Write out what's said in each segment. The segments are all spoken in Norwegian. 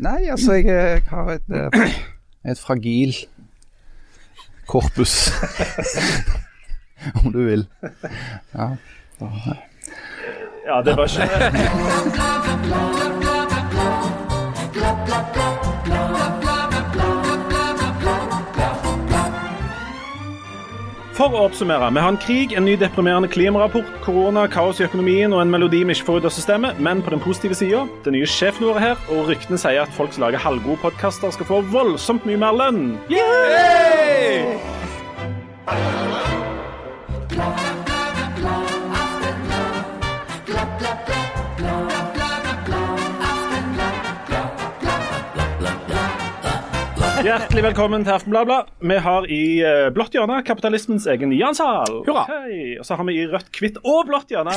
Nei, altså, jeg, jeg har et, eh, et fragil korpus. Om du vil. Ja. Ja, det var ikke For å oppsummere, vi har en krig, en ny deprimerende klimarapport, korona, kaos i økonomien og en melodi vi ikke får ut av systemet. Men på den positive sida, det nye sjefen vår er her, og ryktene sier at folk som lager halvgode podkaster, skal få voldsomt mye mer lønn. Yay! Hjertelig velkommen til Aftenbladet. Vi har i eh, blått hjørne kapitalismens egen Jan Sahl. Hei. Og så har vi i rødt, hvitt og blått hjørne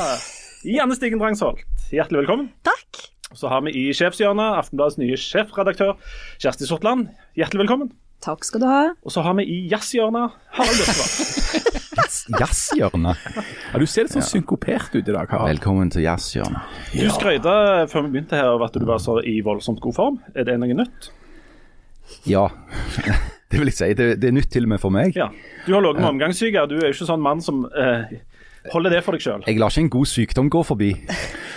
Janne Stigen Drangsholt. Hjertelig velkommen. Takk. Og så har vi i sjefshjørnet Aftenbladets nye sjefredaktør Kjersti Sortland. Hjertelig velkommen. Takk skal du ha. Og så har vi i jazzhjørnet Harald Børsvold. Jazzhjørnet. Ja, du ser litt sånn synkopert ut i dag, Harald. Velkommen til jazzhjørnet. Du skrøyta før vi begynte her av at du var så i voldsomt god form. Er det noe nytt? Ja, det vil jeg si. Det, det er nytt til og med for meg. Ja. Du har ligget med omgangssyke. Du er jo ikke sånn mann som eh, holder det for deg sjøl. Jeg lar ikke en god sykdom gå forbi.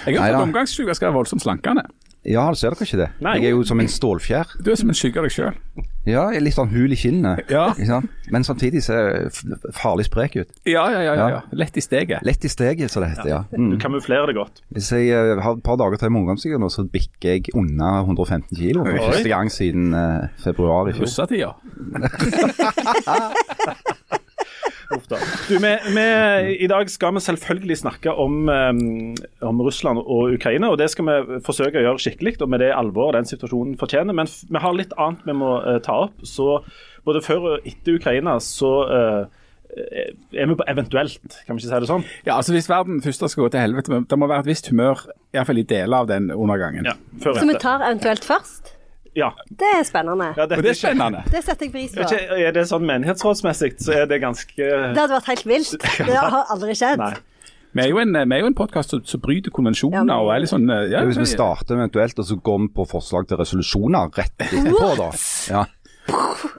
Jeg har fått omgangssyke og skal være voldsomt slankende. Ja, ser dere ikke det? Nei. Jeg er jo som en stålfjær. Du er som en skygge av deg sjøl. Ja, jeg er litt sånn hul i kinnet. Ja. Ikke sant? Men samtidig ser jeg farlig sprek ut. Ja, ja, ja, ja. Lett i steget. Lett i steget, som det heter. ja. Du Mm. kamuflerer det godt. Hvis jeg uh, har et par dager til omgangssyke nå, så bikker jeg under 115 kilo. For Oi. første gang siden uh, februar i fjor. Russetida. Uff da. Du, vi, vi, I dag skal vi selvfølgelig snakke om, um, om Russland og Ukraina. og Det skal vi forsøke å gjøre skikkelig og med det alvoret den situasjonen fortjener. Men vi har litt annet vi må eh, ta opp. så Både før og etter Ukraina så eh, er vi på eventuelt, kan vi ikke si det sånn? Ja, altså Hvis verden først skal gå til helvete, men det må være et visst humør, iallfall i deler av den undergangen. Ja, før Så vi tar eventuelt først. Ja. Det er spennende. Ja, det, Og det er spennende. Det setter jeg pris på. Er, ikke, er det sånn menighetsrådsmessig, så er det ganske Det hadde vært helt vilt. Det har aldri skjedd. Nei. Vi er jo en, er jo en podkast som, som bryter konvensjoner Ja, men- og er litt sånn eh, ja, Hvis vi starter eventuelt, og så går vi på forslag til resolusjoner rett etterpå, da. Ja.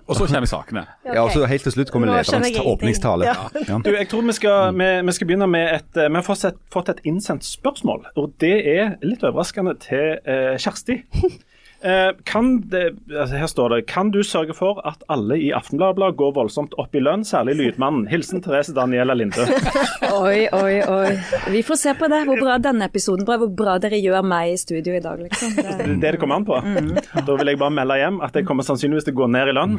Og så kommer sakene. Okay. ja, og så helt til slutt kommer lederens åpningstale. Ja. Ja. Du, jeg tror vi skal, vi, vi skal begynne med et eh, Vi har fått et, fått et innsendt spørsmål, og det er litt overraskende til eh, Kjersti. Eh, kan det, altså her står det Kan du sørge for at alle i Aftenbladet går voldsomt opp i lønn, særlig lydmannen? Hilsen Therese Daniela Linde. Oi, oi, oi. Vi får se på det, hvor bra denne episoden blir, hvor bra dere gjør meg i studio i dag, liksom. Det er det det kommer an på. Da vil jeg bare melde hjem at jeg kommer sannsynligvis til å gå ned i lønn.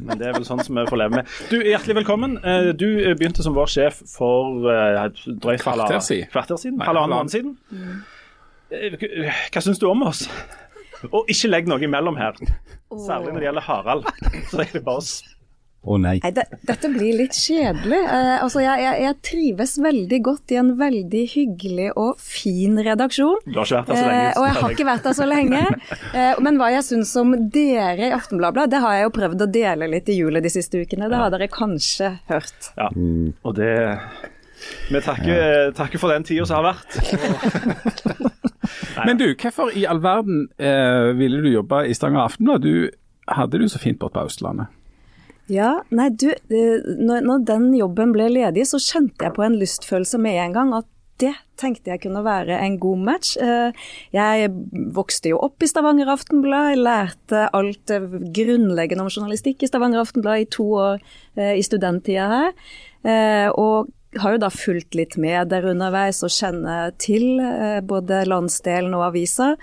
Men det er vel sånn som vi får leve med. Du, Hjertelig velkommen. Eh, Du begynte som vår sjef for eh, drøyt Kvarter siden. Halvannen måned siden. Hva syns du om oss? Og ikke legg noe imellom her. Særlig når det gjelder Harald. Så er det bare oss. Å nei. nei, det, dette blir litt kjedelig. Eh, altså, jeg, jeg, jeg trives veldig godt i en veldig hyggelig og fin redaksjon. Du har ikke vært der så lenge. Eh, og jeg har ikke vært der så lenge. Eh, men hva jeg syns om dere i Aftenbladet, det har jeg jo prøvd å dele litt i julet de siste ukene. Det har dere kanskje hørt. Ja. Og det Vi takker, takker for den tida som har vært. Men du, hvorfor i all verden eh, ville du jobbe i Stavanger Aftenblad? Du hadde det jo så fint borte på Østlandet. Ja, nei du, eh, når, når den jobben ble ledig, så kjente jeg på en lystfølelse med en gang at det tenkte jeg kunne være en god match. Eh, Jeg vokste jo opp i Stavanger Aftenblad, jeg lærte alt eh, grunnleggende om journalistikk i Stavanger Aftenblad i to år i studenttida her. Eh, Og har jo da fulgt litt med der underveis og kjenner til eh, både landsdelen og avisa.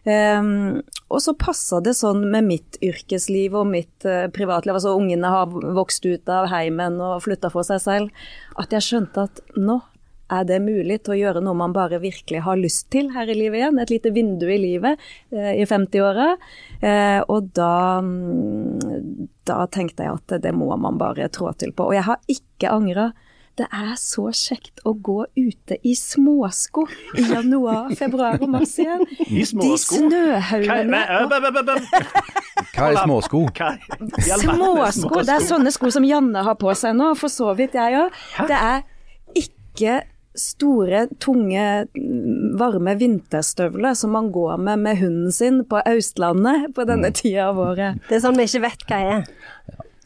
Um, og så passa det sånn med mitt yrkesliv og mitt uh, privatliv, altså ungene har vokst ut av heimen og flytta for seg selv, at jeg skjønte at nå er det mulig til å gjøre noe man bare virkelig har lyst til her i livet igjen. Et lite vindu i livet uh, i 50-åra. Uh, og da, um, da tenkte jeg at det må man bare trå til på. Og jeg har ikke angra. Det er så kjekt å gå ute i småsko i januar, februar og mars igjen. I småsko? De snøhaugene øh. Hva er småsko? Småsko. Det er sånne sko som Janne har på seg nå, for så vidt jeg òg. Det er ikke store, tunge varme vinterstøvler som man går med med hunden sin på Østlandet på denne tida av året. Det er sånn vi ikke vet hva er.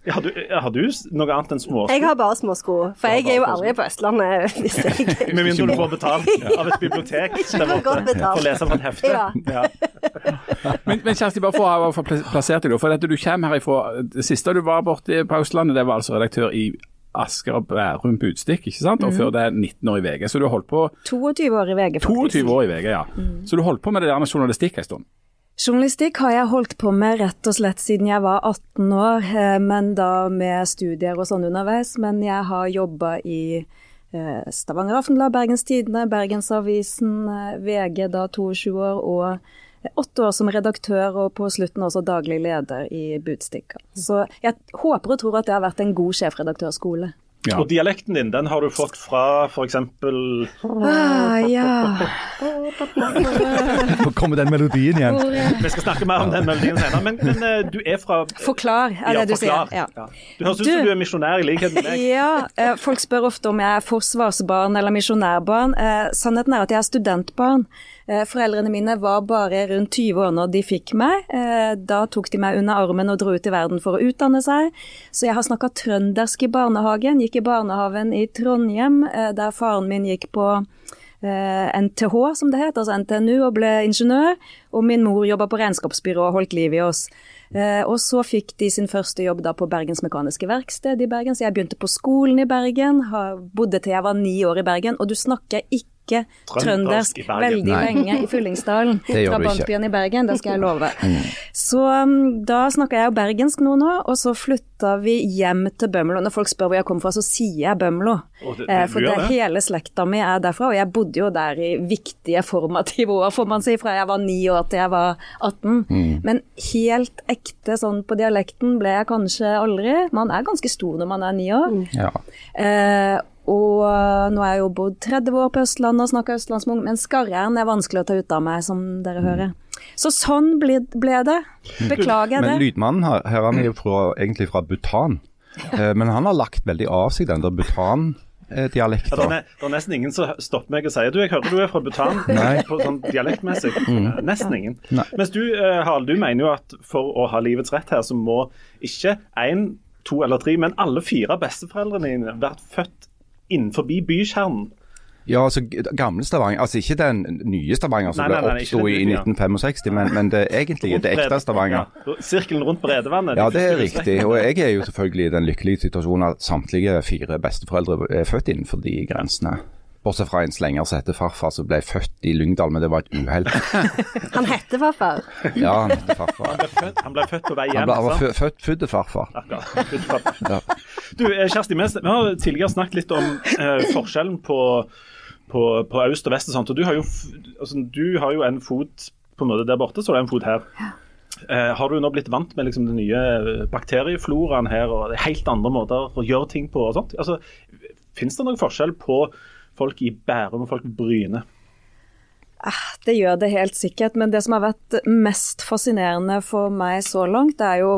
Har du, har du noe annet enn småsko? Jeg har bare småsko, for jeg er jo aldri på Østlandet. Hvis jeg... Med mindre du får betalt av et bibliotek der borte for å lese fra et hefte. Ja. Ja. Men, men Kjersti, bare for å ha for plassert deg, for at du kommer herifra Det siste du var borte på Østlandet, det var altså redaktør i Asker og Bærum Budstikk, ikke sant? Og før det 19 år i VG. Så du holdt på 22 år i VG, faktisk. 22 år i VG, ja. Så du holdt på med det der med journalistikk en stund. Journalistikk har jeg holdt på med rett og slett siden jeg var 18 år, eh, men da med studier og sånn underveis. Men jeg har jobba i eh, Stavanger Aftenblad, Bergens Tidende, Bergensavisen, eh, VG da 22 år, og åtte år som redaktør og på slutten også daglig leder i Budstikka. Så jeg håper og tror at det har vært en god sjefredaktørskole. Ja. Og dialekten din, den har du fått fra f.eks. Ah, ja. Nå kommer den melodien igjen. Vi skal snakke mer om den melodien senere, men, men eh, du er fra Forklar, er det du forklar. sier. Ja. Ja. Du høres ut som du er misjonær i likhet med meg. Ja, eh, folk spør ofte om jeg er forsvarsbarn eller misjonærbarn. Eh, Sannheten er at jeg er studentbarn. Eh, Foreldrene mine var bare rundt 20 år når de fikk meg. Eh, Da tok de meg under armen og dro ut i verden for å utdanne seg. Så jeg har snakka trøndersk i barnehagen. Gikk i barnehagen i Trondheim, eh, der faren min gikk på NTH, som det het, altså NTNU, og ble ingeniør. Og min mor jobba på regnskapsbyrå og holdt liv i oss. Og så fikk de sin første jobb da på Bergens Mekaniske Verksted i Bergen. Så jeg begynte på skolen i Bergen, bodde til jeg var ni år i Bergen. Og du snakker ikke Trøndersk trøndersk veldig Nei. lenge i Fyllingsdalen. Det gjør. Trabantbyen i Bergen, det skal jeg love. Så um, da snakka jeg jo bergensk nå nå, og så flytta vi hjem til Bømlo. Når folk spør hvor jeg kommer fra, så sier jeg Bømlo. Og det- Eh, For det, det? hele slekta mi er derfra, og jeg bodde jo der i viktige formative år, får man si, fra jeg var ni år til jeg var 18. Men helt ekte sånn på dialekten ble jeg kanskje aldri. Man er ganske stor når man er ni år. Ja. Eh, og eh, nå har jeg jo bodd 30 år på Østlandet og snakka østlandsmung, men skarre-r-en er vanskelig å ta ut av meg, som dere hører. Så sånn ble, ble det. Beklager Men det. lydmannen her, her er jo fra, egentlig fra Bhutan. Eh, men han har lagt veldig av seg den der Ja, det, er, det er nesten ingen som stopper meg og sier du, jeg hører du er fra Bhutan, Nei. på sånn dialektmessig. Mm. Nesten ingen. Nei. Mens du, eh, Harald, du mener jo at for å ha livets rett her, så må ikke én, to eller tre, men alle fire besteforeldrene dine vært født innenfor bykjernen. Ja, altså gamle Stavanger, altså ikke den nye Stavanger som Nei, ble oppsto i 1965, men, men det egentlige, det ekte Stavanger. Ja, sirkelen rundt Bredevannet. Ja, det er riktig. Og jeg er jo selvfølgelig i den lykkelige situasjonen at samtlige fire besteforeldre er født innenfor de grensene. Bortsett fra en slenger som heter farfar, som ble født i Lyngdal, men det var et uhell. Han heter farfar. Ja, han heter farfar. Han ble født, han ble født på vei Han, hjem. ble, han var født født til farfar. Akkurat. Født Ja. Du, eh, Kjersti, vi vi har tidligere snakket litt om eh, forskjellen på, på, på øst og vest. og sånt, og du har, jo, altså, du har jo en fot på en måte der borte, så du har en fot her. Eh, har du nå blitt vant med liksom, den nye eh, bakteriefloraen her og helt andre måter å gjøre ting på? og sånt? Altså, Fins det noen forskjell på folk i Bærum og folk i Bryne? Det gjør det helt sikkert, men det som har vært mest fascinerende for meg så langt, det er jo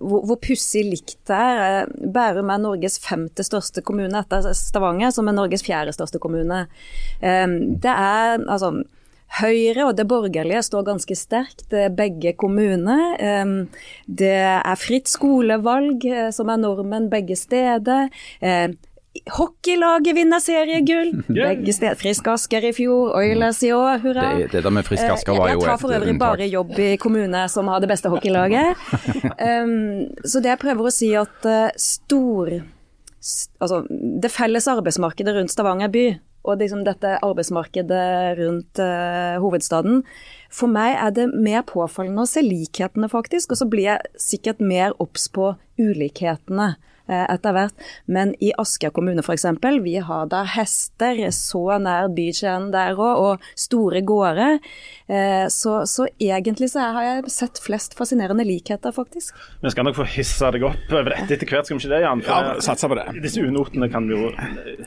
hvor, hvor pussig likt det er. Eh, Bærum er Norges femte største kommune etter Stavanger, som er Norges fjerde største kommune. Eh, Det er altså Høyre og det borgerlige står ganske sterkt, er begge kommuner. Eh, Det er fritt skolevalg, som er normen begge steder. Eh, Hockeylaget vinner seriegull! Begge steder. Frisk Asker i fjor, Oilers i år, hurra. Det, det der med Frisk Asker var Eh, jo Jeg tar for øvrig bare jobb i kommune som har det beste hockeylaget. um, så det jeg prøver å si at eh, stor Altså, det felles arbeidsmarkedet rundt Stavanger by, og liksom dette arbeidsmarkedet rundt uh, hovedstaden, for meg er det mer påfallende å se likhetene, faktisk. Og så blir jeg sikkert mer obs på ulikhetene eh, etter hvert. Men i Asker kommune f.eks., vi har da hester så nær bykjernen der òg, og store gårder. Eh, Så, så egentlig så har jeg sett flest fascinerende likheter, faktisk. Vi skal nok få hissa deg opp over dette etter hvert, skal vi ikke det, Jan? For Ja, satser på det. Disse unotene kan vi jo eh,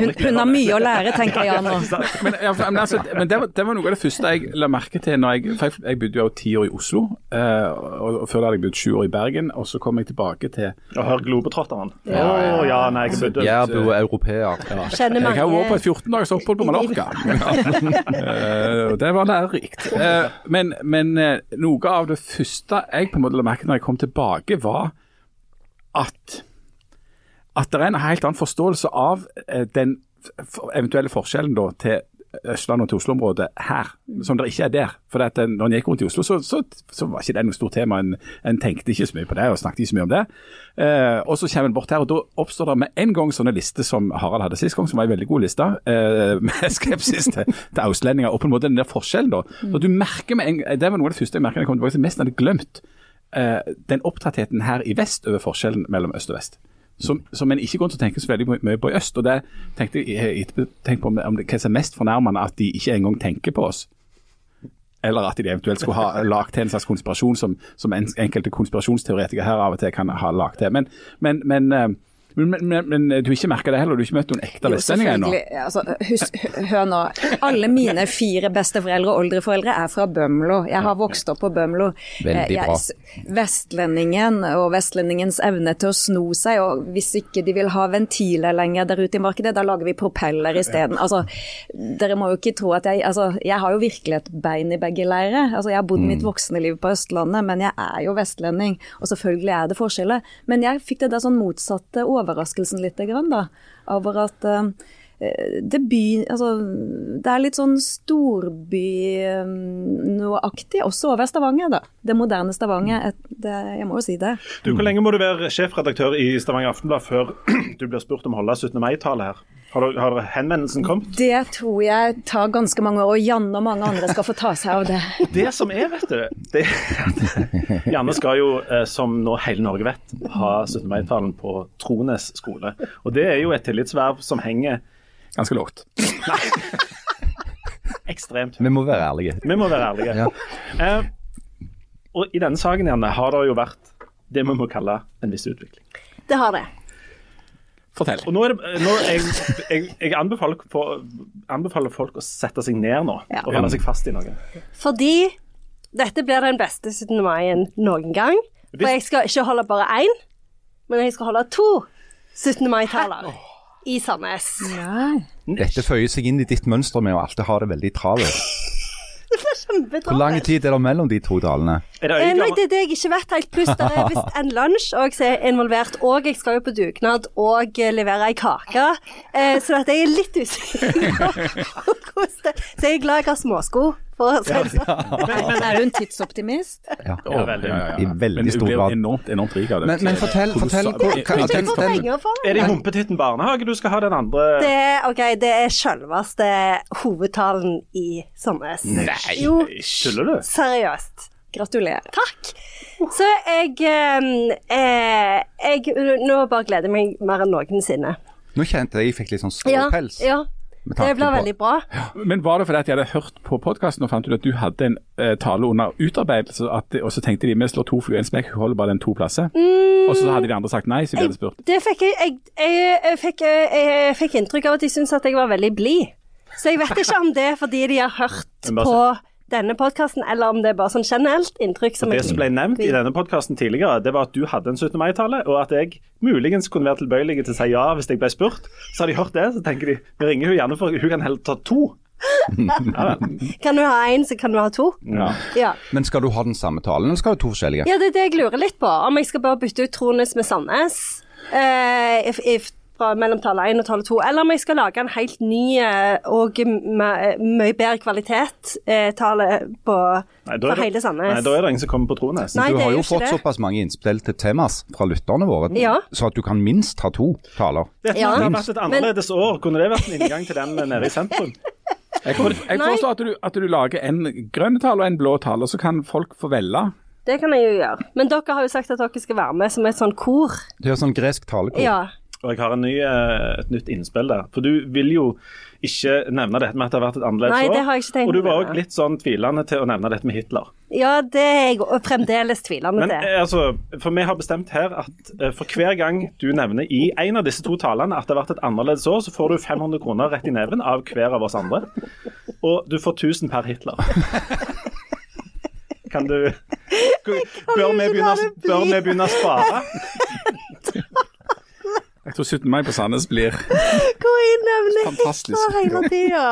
Hun, hun har mye å lære, tenker jeg nå. Men, ja, men, altså, men det, var, det var noe av det første jeg la merke til når jeg For jeg, jeg bodde jo ti år i Oslo, eh, og, og før da hadde jeg bodd sju år i Bergen. Og så kom jeg tilbake til Og hør Globetrotteren. Å ja, nei, jeg bodde Jærbu europeer. Ja. Jeg har vært på et 14 dagers opphold på Mallorca. Eh, det var lærerikt. Eh, men men eh, noe av det første jeg på en måte la merke til når jeg kom tilbake, var at at det er en helt annen forståelse av eh, den eventuelle forskjellen da, til Østlandet og til Oslo-området her, som det ikke er der. For at eh, når en gikk rundt i Oslo, så, så, så var ikke det noe stort tema. En, en tenkte ikke så mye på det og snakket ikke så mye om det. Eh, og så kommer en bort her, og da oppstår det med en gang sånne lister som Harald hadde sist gang, som var en veldig god liste, eh, med skepsis til, til austlendinger. og på en måte den der forskjellen da. Så du merker med en, Det var noe av det første jeg merket da jeg kom tilbake til mest hadde glemt eh, den opptattheten her i vest over forskjellen mellom øst og vest. Som, som en ikke går til å tenke så veldig mye på i øst. og det tenkte jeg tenk på om, det- hva som er mest fornærmende, at de ikke engang tenker på oss. Eller at de eventuelt skulle ha lagt til en slags konspirasjon som, som enkelte konspirasjonsteoretikere her av og til kan ha lagt til. Men, men, men, eh, men, men, men, men du har ikke merka det heller? Du har ikke møtt noen ekte vestlendinger ennå? Altså, husk, hør nå. Alle mine fire besteforeldre og oldeforeldre er fra Bømlo. Jeg har vokst opp på Bømlo. Veldig Eh, bra. Vestlendingen og vestlendingens evne til å sno seg, og hvis ikke de vil ha ventiler lenger der ute i markedet, da lager vi propeller isteden. Altså, dere må jo ikke tro at jeg Altså, jeg har jo virkelig et bein i begge leirer. Altså, jeg har bodd mitt voksne liv på Østlandet, men jeg er jo vestlending, og selvfølgelig er det forskjeller. Men jeg fikk det der sånn motsatte overraskelsen litt, da, over at eh, det, by, altså, det er litt sånn storby-noe-aktig, også over Stavanger, da. Det moderne Stavanger. Et, det, jeg må jo si det. Du, Hvor lenge må du være sjefredaktør i Stavanger Aftenblad før du blir spurt om å holde 17. mai-tale her? Har, du, har henvendelsen kommet? Det tror jeg tar ganske mange år, og Janne og mange andre skal få ta seg av det. Det som er, vet du det, Janne skal jo, eh, som nå hele Norge vet, ha 17. mai-talen på Trones skole. Og det er jo et tillitsverv som henger Ganske lågt. ekstremt. Vi må være ærlige. Vi må være ærlige. Ja. Eh, og i denne saken Janne, har det jo vært det vi må kalle en viss utvikling. Det har det. Fortell. Og nå er det, nå jeg, jeg, jeg anbefaler, for, anbefaler folk å sette seg ned nå Ja. og holde seg fast i noe. Fordi dette blir den beste 17. mai-en noen gang. For jeg skal ikke holde bare én, men jeg skal holde to 17. mai-taler i Sandnes. Ja. Dette føyer seg inn i ditt mønster med å alltid ha det veldig travelt. Hvor lang tid er det mellom de to talene? Er det Eh, nei, det er det jeg ikke vet helt. Pluss det er visst en lunsj òg som er involvert. Og jeg skal jo på dugnad og eh, levere ei kake. Eh, så at jeg er litt usikker på hvordan det Så jeg er glad jeg har småsko, for Ja, ja. sånn. Men er du en tidsoptimist? Ja, Ja, veldig. I veldig Men du blir enormt, enormt rik av det. Men, men fortell, fortell hvor, hva- Jeg den, den, Er det. det i Humpetitten barnehage du skal ha den andre Det, okay, det er selveste hovedtalen i Sandnes. Nei, Jo, tuller du? seriøst. Gratulerer. Takk. Så jeg, eh, eh, jeg Nå bare gleder jeg meg mer enn noensinne. Nå kjente jeg jeg fikk litt sånn Ja, ja. Det ble veldig bra. Men var det fordi at de hadde hørt på podkasten og fant ut at du hadde en eh, tale under utarbeidelse, de- og så tenkte de vi slår to fluer i en smekk, hun holder bare den to plasser? Og så hadde de andre sagt nei, så de hadde spurt. Det fikk jeg Jeg, jeg, jeg, fikk, jeg, jeg fikk inntrykk av at de syntes at jeg var veldig blid. Så jeg vet ikke om det er fordi de har hørt på denne podkasten, eller om det er bare sånn generelt inntrykk som Det som ble nevnt i denne podkasten tidligere, det var at du hadde en 17. mai-tale, og at jeg muligens kunne være tilbøyelig til å si ja hvis jeg ble spurt. Så har de hørt det, så tenker de vi ringer hun gjerne for hun kan heller ta to. Ja. Kan du ha én, så kan du ha to. ja. Ja. Men skal du ha den samme talen, eller skal du ha to forskjellige? ja, det er det jeg lurer litt på. Om jeg skal bare bytte ut Trones med Sandnes. Uh, if, if, fra mellom tale 1 og tale 2, eller om jeg skal lage en helt ny eh, og me- mye bedre kvalitet-tale på Nei, for hele Sandnes. Nei, da er det ingen som kommer på Trones. Nei, du har jo fått det. såpass mange innspill til temas fra lytterne våre, Ja. så at du kan minst ha to taler. Dette Ja. hadde vært et annerledes år. Kunne det vært en inngang til den nede i sentrum? Jeg foreslår at du, at du lager en grønn tale og en blå tale, så kan folk få velge. Det kan jeg jo gjøre. Men dere har jo sagt at dere skal være med som et sånn kor. Det er sånn gresk talekor. Ja. Og jeg har en ny, eh, et nytt innspill der. For du vil jo ikke nevne dette med at det har vært et annerledes Nei, år. det har jeg ikke tenkt Og du var òg litt sånn tvilende til å nevne dette med Hitler. Ja, det er jeg og fremdeles tvilende til. Men altså, for vi har bestemt her at eh, for hver gang du nevner i en av disse to talene at det har vært et annerledes år, så får du 500 kroner rett i neven av hver av oss andre. Og du får 1000 per Hitler. Kan du Bør vi begynne, bør vi begynne å spare? Jeg tror 17. mai på Sandnes blir Hvor Fantastisk. Hitler hele tida.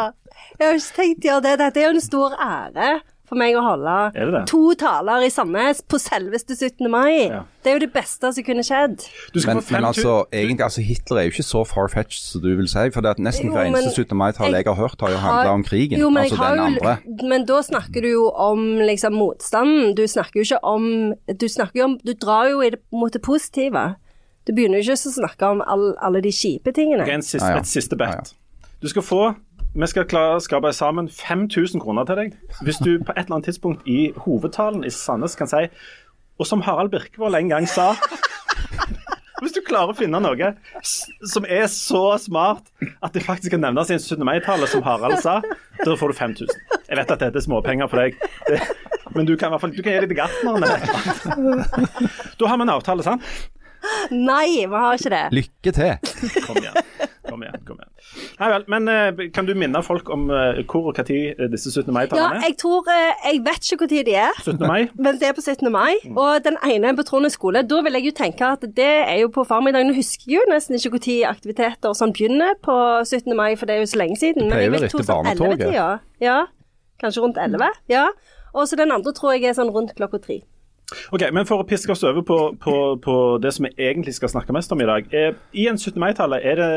Jeg har ikke tenkt å gjøre det. Dette er jo en stor ære for meg å holde Er det det? to taler i Sandnes på selveste 17. mai. Ja. Det er jo det beste som kunne skjedd. Du skal Men, få men altså, egentlig, altså, Hitler er jo ikke så far-fetched som du vil si. For det at nesten hver eneste 17. mai-tale jeg har hørt, har jo handla om krigen. Jo, men, altså den andre. men da snakker du jo om liksom motstanden. Du snakker jo ikke om Du snakker jo om Du drar jo i det, mot det positive. Du begynner jo ikke å snakke om all, alle de kjipe tingene. Okay, en siste, ah, ja. Et siste Ja, bet. Du skal få Vi skal klare å skape sammen 5000 kroner til deg hvis du på et eller annet tidspunkt i hovedtalen i Sandnes kan si Og som Harald Birkevold en gang sa Hvis du klarer å finne noe som er så smart at det faktisk kan nevnes i en 17. mai-tale, som Harald sa, da får du 5000. Jeg vet at dette er småpenger for deg, det, men du kan i hvert fall du kan gi litt til gartneren. Da har vi en avtale, sant? Nei, vi har ikke det. Lykke til! Kom igjen. Kom igjen. kom igjen. Nei vel, men eh, kan du minne folk om eh, hvor og når disse 17. Ja, mai-tallene er? jeg tror eh, Jeg vet ikke når de er. 17. mai? Men det er på 17. mai, Mm. og den ene er på Trondheim skole. Da vil jeg jo tenke at det er jo på formiddagen. Nå husker jeg jo nesten ikke når aktiviteter sånn begynner på 17. mai, for det er jo så lenge siden. Men pleier jeg vel vet etter sånn barnetoget. 11-tida. Ja, kanskje rundt 11. Ja. Og så den andre tror jeg er sånn rundt klokka tre. Ok, men For å piske oss over på, på, på det som vi egentlig skal snakke mest om i dag. Er, I en 17. mai-tallet er det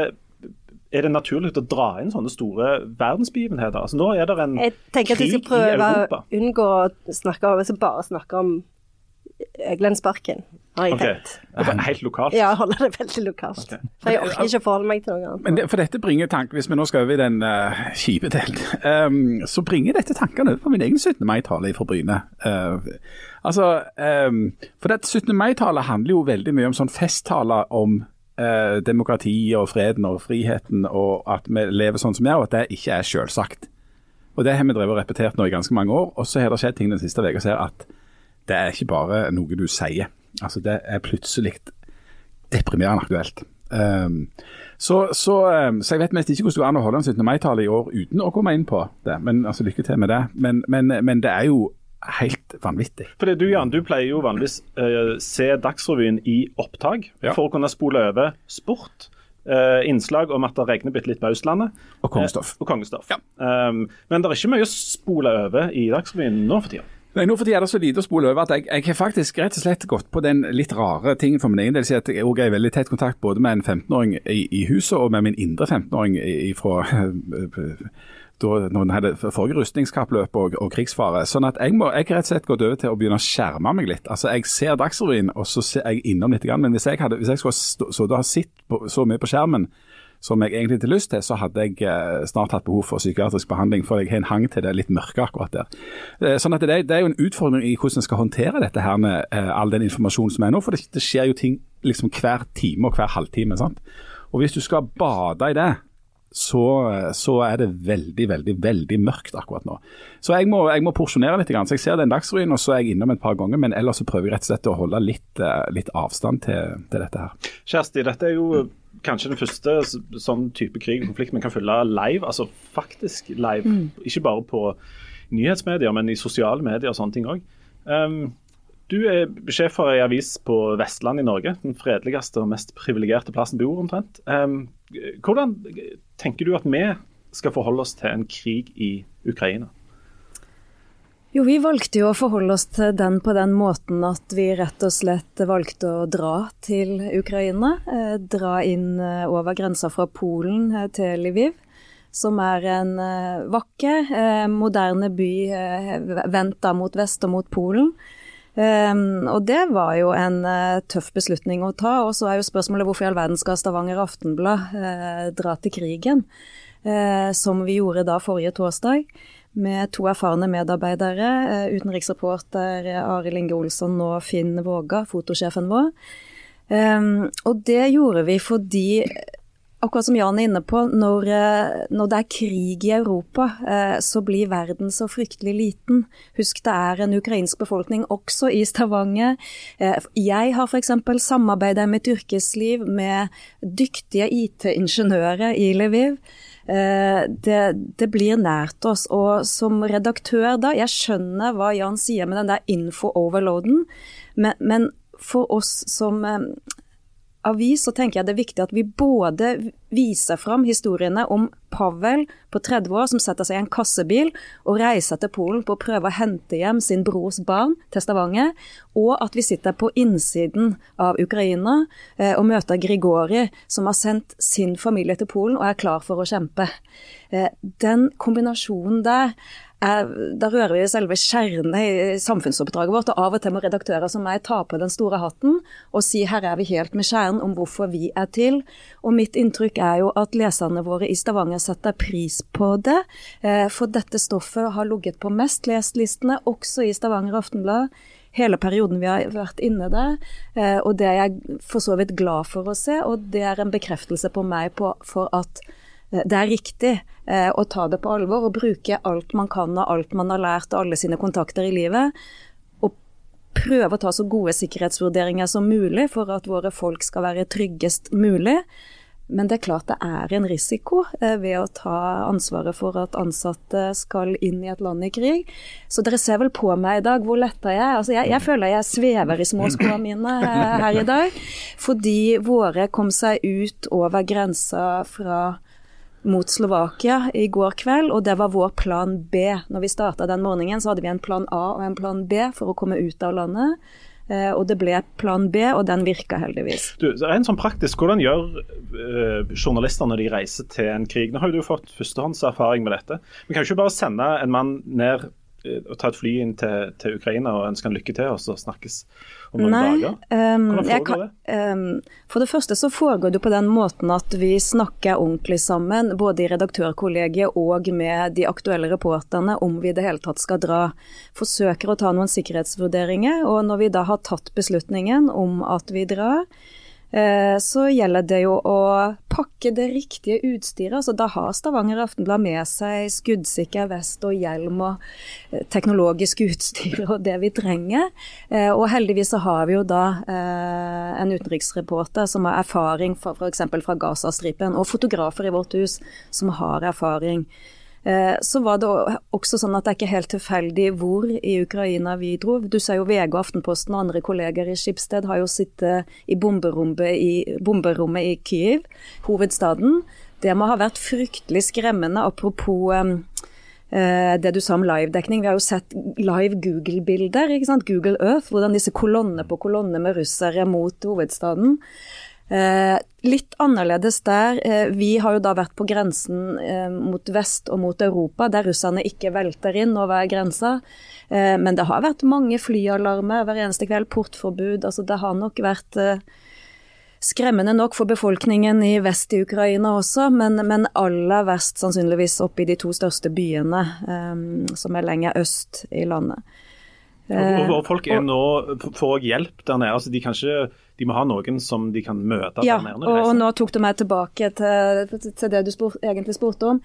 er det naturlig å dra inn sånne store verdensbegivenheter? Altså Nå er det en Jeg tenker at jeg skal krig i prøve Europa. å unngå å snakke om, altså bare snakke om Glenn Sparken, har jeg okay. tenkt. det Helt lokalt? Ja, holde det veldig lokalt. For jeg orker ikke å forholde meg til noe annet. Men det, for dette bringer tanker, Hvis vi nå skal over i den uh, kjipe delen, um, så bringer dette tankene over på min egen 17. mai-tale fra Bryne. Uh, altså, um, For det 17. mai-tale handler jo veldig mye om sånn festtaler om uh, demokrati og freden og friheten, og at vi lever sånn som vi er, og at det ikke er selvsagt. Og Det har vi drevet og repetert nå i ganske mange år, og så har det skjedd ting den siste uka som at det er ikke bare noe du sier. Altså Det er plutselig deprimerende aktuelt. Um, så, så, um, så jeg vet mest ikke hvordan det går an å holde en 17. mai-tale i år uten å komme inn på det. Men altså, Lykke til med det. Men, men, men det er jo helt vanvittig. Fordi du Jan, du pleier jo vanligvis uh, se Dagsrevyen i opptak Ja. for å kunne spole over sport. Uh, innslag om at det regner bitte litt på Østlandet. Og kongestoff. Uh, og kongestoff. Ja. Um, men det er ikke mye å spole over i Dagsrevyen nå for tida. Nei, Nå for jeg er det så lite å spole over at jeg, jeg har faktisk rett og slett gått på den litt rare tingen for min egen del. At jeg er i veldig tett kontakt både med en 15-åring i, i huset og med min indre 15-åring i- i- fra da noen hadde forrige rustningskappløp og, og krigsfare. Sånn at jeg må jeg rett og slett gått over til å begynne å skjerme meg litt. Altså Jeg ser Dagsrevyen, og så ser jeg innom litt. Men hvis jeg, hadde, hvis jeg skulle stå, ha sett så mye på skjermen som jeg egentlig hadde lyst til, så hadde jeg eh, snart hatt behov for psykiatrisk behandling, for jeg har en hang til det litt mørke akkurat der. Eh, sånn at det, det er jo en utfordring i hvordan en skal håndtere dette her med eh, all den informasjonen som er nå, for det, det skjer jo ting liksom hver time og hver halvtime. sant? Og hvis du skal bade i det, så, så er det veldig, veldig veldig mørkt akkurat nå. Så jeg må, jeg må porsjonere litt. Grann. Så Jeg ser den Dagsrevyen, og så er jeg innom et par ganger, men ellers så prøver jeg rett og slett å holde litt, litt avstand til, til dette her. Kjersti, dette er jo kanskje den første sånn type krig og konflikt vi kan følge live. Altså faktisk live. Ikke bare på nyhetsmedier, men i sosiale medier og sånne ting òg. Um, du er sjef for ei avis på Vestlandet i Norge. Den fredeligste og mest privilegerte plassen du bor, omtrent. Um, hvordan tenker du at vi skal forholde oss til en krig i Ukraina? Jo, vi valgte jo å forholde oss til den på den måten at vi rett og slett valgte å dra til Ukraina. Eh, dra inn eh, over grensa fra Polen eh, til Lviv, som er en eh, vakker, moderne by vendt mot vest og mot Polen. Og det var jo en tøff beslutning å ta. Og så er jo spørsmålet hvorfor i all verden skal Stavanger Aftenblad dra til krigen, som vi gjorde da forrige torsdag. Med to erfarne medarbeidere, eh, utenriksreporter Arild Inge Olsson og Finn Våga, fotosjefen vår. Um, og det gjorde vi fordi akkurat som Jan er inne på, når, eh, når, det er krig i Europa, eh, så blir verden så fryktelig liten. Husk det er en ukrainsk befolkning også i Stavanger. Jeg har f.eks. samarbeidet i mitt yrkesliv med dyktige IT-ingeniører i Lviv. Det, det, blir nært oss. Og som redaktør da, jeg skjønner hva Jan sier med den der info-overloaden, men, men for oss som avis så tenker jeg det er viktig at vi både viser fram historiene om Pavel på 30 år som setter seg i en kassebil og reiser til Polen på å prøve å hente hjem sin brors barn til Stavanger, og at vi sitter på innsiden av Ukraina eh, og møter Grigori, som har sendt sin familie til Polen og er klar for å kjempe. Eh, den kombinasjonen der er, da rører vi selve kjernen i samfunnsoppdraget vårt. og Av og til må redaktører som meg ta på den store hatten og si her er vi helt med kjernen om hvorfor vi er til. Og mitt inntrykk er jo at leserne våre i Stavanger setter pris på det. Eh, for dette stoffet har ligget på mest lest-listene, også i Stavanger Aftenblad hele perioden vi har vært inne der. Eh, og det er jeg for så vidt glad for å se, og det er en bekreftelse på meg på, for at Eh, det er riktig eh, å ta det på alvor og bruke alt man kan og alt man har lært og alle sine kontakter i livet. Og prøve å ta så gode sikkerhetsvurderinger som mulig for at våre folk skal være tryggest mulig. Men det er klart det er en risiko eh, ved å ta ansvaret for at ansatte skal inn i et land i krig. Så dere ser vel på meg i dag hvor letta jeg er. Altså jeg, jeg føler jeg svever i småskoene mine her i dag. Fordi våre kom seg ut over grensa fra mot Slovakia i går kveld, og det var vår plan B. Når vi starta den morgenen, så hadde vi en plan A og en plan B for å komme ut av landet. Uh, og det ble plan B, og den virka heldigvis. Du, en sånn praktisk, Hvordan gjør uh, journalister når de reiser til en krig? Nå har jo du fått førstehåndserfaring med dette. Vi kan jo ikke bare sende en mann ned uh, og ta et fly inn til, til Ukraina og ønske han lykke til, og så snakkes om noen Nei, dager? Um, Hvordan foregår det? Um, for det første så foregår det på den måten at vi snakker ordentlig sammen, både i redaktørkollegiet og med de aktuelle reporterne, om vi i det hele tatt skal dra. Forsøker å ta noen sikkerhetsvurderinger, og når vi da har tatt beslutningen om at vi drar, Eh, så gjelder det jo å pakke det riktige utstyret. Altså, da har Stavanger Aftenblad med seg skuddsikker vest og hjelm og eh, teknologisk utstyr og det vi trenger. Eh, og heldigvis så har vi jo da en utenriksreporter som har erfaring fra f.eks. fra Gazastripen, og fotografer i vårt hus som har erfaring. Eh, så var det også sånn at det er ikke helt tilfeldig hvor i Ukraina vi dro. Du ser jo VG Aftenposten og andre kolleger i Skipsted har jo sittet i bomberommet i, bomberommet i Kyiv, hovedstaden. Det må ha vært fryktelig skremmende, apropos eh, det du sa om livedekning. Vi har jo sett live Google-bilder. Google Earth, hvordan disse kolonne på kolonne med russere mot hovedstaden. Eh, litt annerledes der. Eh, vi har jo da vært på grensen eh, mot vest og mot Europa, der russerne ikke velter inn over grensa. Eh, men det har vært mange flyalarmer hver eneste kveld, portforbud. Altså det har nok vært eh, skremmende nok for befolkningen i vest i Ukraina også, men, men aller verst sannsynligvis oppe i de to største byene, eh, som er lenger øst i landet. Og, og folk er nå, får òg hjelp der nede. altså de kan ikke de må ha noen som de kan møte. Ja, og, og nå tok du meg tilbake til, til det du spurt, egentlig spurte om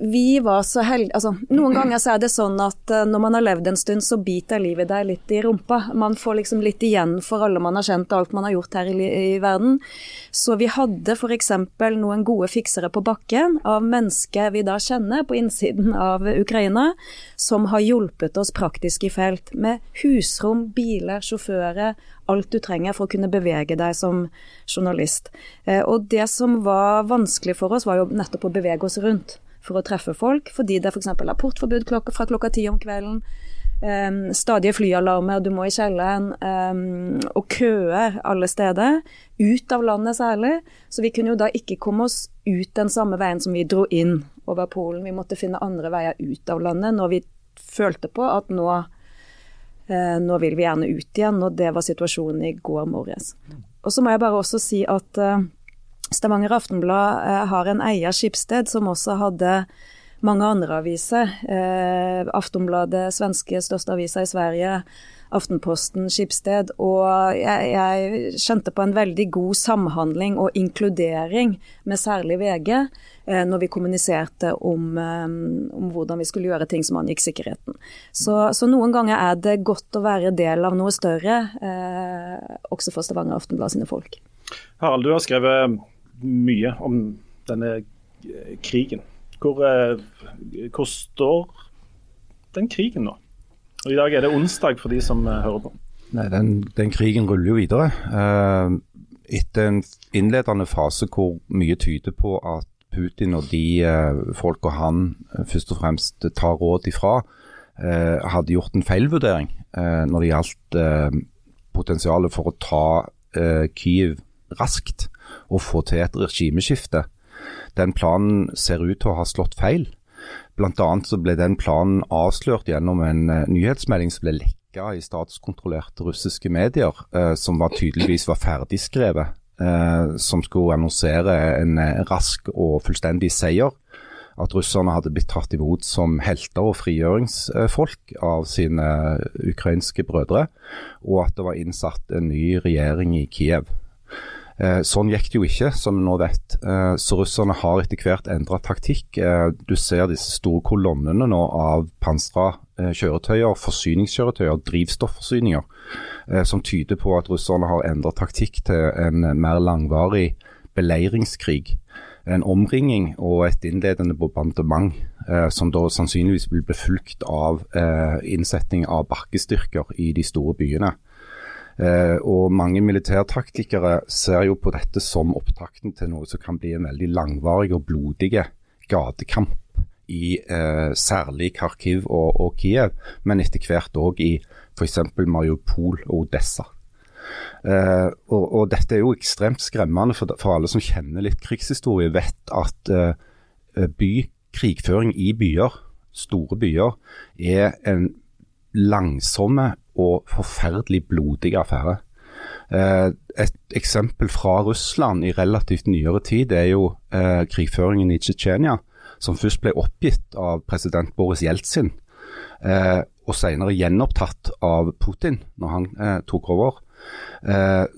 vi var så heldige altså, Noen ganger så er det sånn at uh, når man har levd en stund, så biter livet deg litt i rumpa. Man får liksom litt igjen for alle man har kjent og alt man har gjort her i, i verden. Så vi hadde f.eks. noen gode fiksere på bakken av mennesker vi da kjenner på innsiden av Ukraina, som har hjulpet oss praktisk i felt. Med husrom, biler, sjåfører, alt du trenger for å kunne bevege deg som journalist. Uh, og det som var vanskelig for oss, var jo nettopp å bevege oss rundt for å treffe folk, fordi det f.eks. er portforbud fra klokka ti om kvelden. Um, stadige flyalarmer, du må i kjelleren, um, og køer alle steder. Ut av landet særlig. Så vi kunne jo da ikke komme oss ut den samme veien som vi dro inn over Polen. Vi måtte finne andre veier ut av landet når vi følte på at nå, uh, nå vil vi gjerne ut igjen. Og det var situasjonen i går morges. Og så må jeg bare også si at uh, Stavanger Aftenblad eh, har en eier, Skipsted, som også hadde mange andre aviser. Eh, Aftonbladet, svenske største avisa i Sverige, Aftenposten Skipsted, og jeg, jeg skjønte på en veldig god samhandling og inkludering med særlig VG eh, når vi kommuniserte om, eh, om, hvordan vi skulle gjøre ting som angikk sikkerheten. Så, så, noen ganger er det godt å være del av noe større, eh, også for Stavanger Aftenblad sine folk. Harald, du har skrevet mye om denne krigen. Hvor, eh, hvor står den krigen nå? Og I dag er det onsdag for de som eh, hører på. Nei, den, den krigen ruller jo videre. Etter en innledende fase hvor mye tyder på at Putin og de folka han først og fremst tar råd ifra, hadde gjort en feilvurdering når det gjaldt potensialet for å ta Kyiv raskt og få til et regimeskifte. Den planen ser ut til å ha slått feil. Annet så ble den planen avslørt gjennom en uh, nyhetsmelding som ble lekka i statskontrollerte russiske medier, uh, som var tydeligvis var ferdigskrevet. Uh, som skulle annonsere en rask og fullstendig seier. At russerne hadde blitt tatt imot som helter og frigjøringsfolk av sine ukrainske brødre. Og at det var innsatt en ny regjering i Kiev. Eh, sånn gikk det jo ikke, som vi nå vet. Eh, så russerne har etter hvert endra taktikk. Eh, du ser disse store kolonnene nå av pansra kjøretøyer, forsyningskjøretøyer, drivstofforsyninger, som tyder på at russerne har endra taktikk til en mer langvarig beleiringskrig. En omringing og et innledende bombardement, som da sannsynligvis vil bli fulgt av innsetting av bakkestyrker i de store byene. Eh, og mange militærtaktikere ser jo på dette som opptakten til noe som kan bli en veldig langvarig og blodig gatekamp i eh, særlig Kharkiv og, og, Kiev, men etter hvert òg i f.eks. Mariupol og Odessa. Eh, og, og, Dette er jo ekstremt skremmende for, for, alle som kjenner litt krigshistorie, vet at eh, by, krigføring i byer, store byer, er en langsomme og forferdelig blodig affære. Eh, et eksempel fra Russland i relativt nyere tid er jo eh, krigføringen i Tsjetsjenia, som først ble oppgitt av president Boris Jeltsin, eh, og senere gjenopptatt av Putin når han tok over.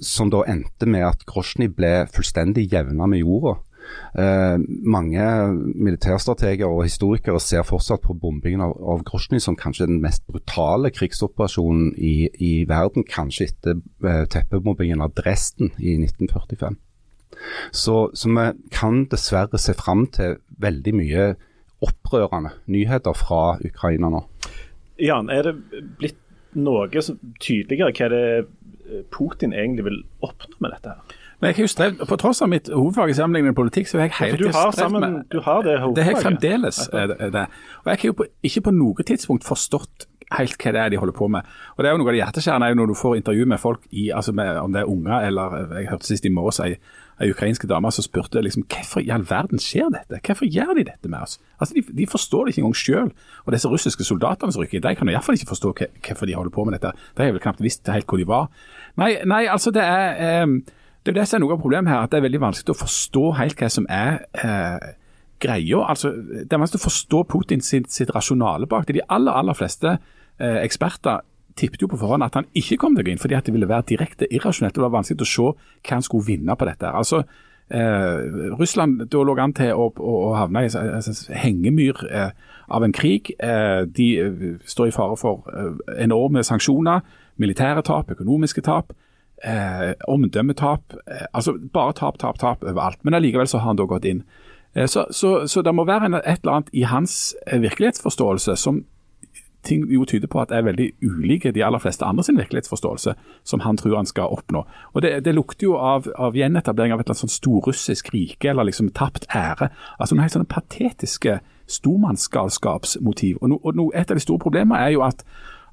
Som da endte med at Grosjnij ble fullstendig jevna med jorda. Eh, mange militærstrateger og historikere ser fortsatt på bombingen av, av Grosjny som kanskje den mest brutale krigsoperasjonen i, i verden, kanskje etter eh, teppebombingen av Dresden i 1945. Så, så, vi kan dessverre se fram til veldig mye opprørende nyheter fra Ukraina nå. Jan, er det blitt noe tydeligere hva det eh, Putin egentlig vil oppnå med dette? her? Men jeg strevd, På tross av mitt hovedfag i sammenligning med politikk, så har jeg hele tiden strevd med Du har det hovedfaget. Det har jeg fremdeles. Det. Og jeg har jo på, ikke på noe tidspunkt forstått helt hva det er de holder på med. Og det er jo Noe av det hjerteskjærende er jo når du får intervju med folk, i, altså med, om det er unger eller Jeg hørte sist i morges ei, ei ukrainske dame som spurte liksom, hvorfor i all verden skjer dette? Hvorfor gjør de dette med oss? Altså, De, de forstår det ikke engang sjøl. Og disse russiske soldatene som rykker inn, de kan iallfall ikke forstå hvorfor de holder på med dette. De har vel knapt visst helt hvor de var. Nei, nei altså det er eh, det er det som er noe av problemet her, at det er veldig vanskelig å forstå helt hva som er eh, greia. Altså, det er vanskelig å forstå Putin sitt, sitt rasjonale bak det. De aller, aller fleste eh, eksperter tippet jo på forhånd at han ikke kom gå inn, fordi at det ville være direkte irrasjonelt. Det var vanskelig å se hva han skulle vinne på dette. Altså, eh, Russland da lå an til å, å, å havne i en hengemyr eh, av en krig. Eh, de eh, står i fare for eh, enorme sanksjoner, militære tap, økonomiske tap eh, omdømmetap. Eh, altså bare tap, tap, tap overalt. Men allikevel så har han da gått inn. Eh, så, så, så, det må være en, et eller annet i hans eh, virkelighetsforståelse som ting jo tyder på at er veldig ulike de aller fleste andre sin virkelighetsforståelse, som han tror han skal oppnå. Og Det, det lukter jo av, av gjenetablering av et eller annet sånn storrussisk rike, eller liksom tapt ære. Altså noen helt sånne patetiske stormannsgalskapsmotiv. Og, no, og no, Et av de store problemene er jo at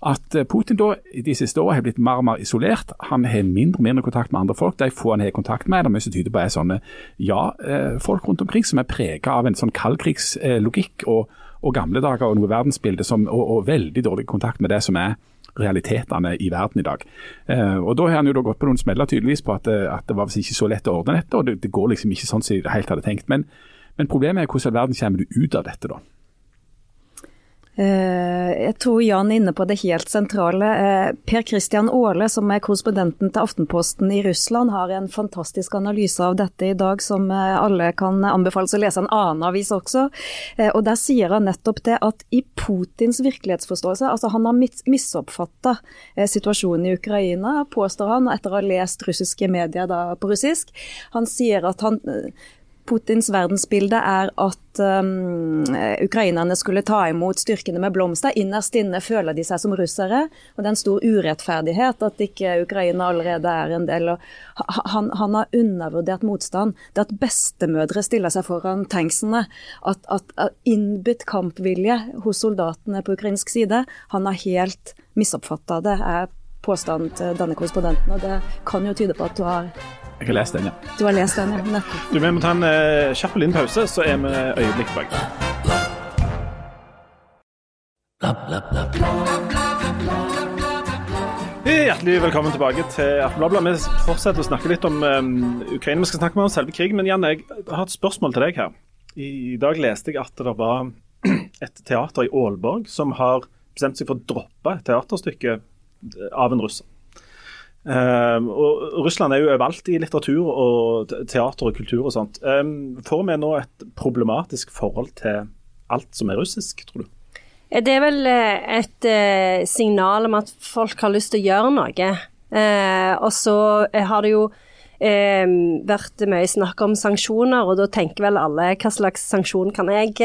at eh, Putin da de siste årene har blitt mer og mer isolert. Han har mindre og mindre kontakt med andre folk. De få han har kontakt med, det mye som tyder på er sånne ja-folk eh, rundt omkring som er preget av en sånn kaldkrigslogikk og, og gamle dager og noe verdensbilde som, og, og, veldig dårlig kontakt med det som er realitetene i verden i dag. Eh, og Da har han jo da gått på noen smeller tydeligvis på at, at det var ikke så lett å ordne dette, og det, det går liksom ikke sånn som de helt hadde tenkt. Men, men problemet er hvordan i verden kommer du ut av dette, da? Eh, jeg tror Jan er inne på det helt sentrale. Eh, per Christian Aale, som er korrespondenten til Aftenposten i Russland, har en fantastisk analyse av dette i dag, som eh, alle kan anbefales å lese en annen avis også. Og Der sier han nettopp det at i Putins virkelighetsforståelse, altså han har misoppfatta situasjonen i Ukraina, påstår han, etter å ha lest russiske medier på russisk. Han sier at han Putins verdensbilde er at um, ukrainerne skulle ta imot styrkene med blomster. Innerst inne føler de seg som russere. Og det er en stor urettferdighet at ikke Ukraina allerede er en del. Han, han, har undervurdert motstand. Det at bestemødre stiller seg foran tanksene. At, at, at innbitt kampvilje hos soldatene på ukrainsk side. Han har helt misoppfatta det, er påstanden til denne korrespondenten. Og det kan jo tyde på at du har jeg har lest den, ja. Du har lest den, ja. Nettopp. Du, Vi må ta en uh, kjapp liten pause, så er vi øyeblikk tilbake. Hjertelig velkommen tilbake til Aftenbladet. Vi fortsetter å snakke litt om um, Ukraina. Vi skal snakke mer om selve krigen. Men Jan, jeg har et spørsmål til deg her. I, I dag leste jeg at det var et teater i Aalborg som har bestemt seg for å droppe et teaterstykke av en russer. Um, og Russland er jo overalt i litteratur og teater og kultur og sånt. Um, får vi nå et problematisk forhold til alt som er russisk, tror du? Det er vel eh, et uh, signal om at folk har lyst til å gjøre noe. Og så har det jo uh, vært mye snakk om sanksjoner, og da tenker vel alle hva slags sanksjon kan jeg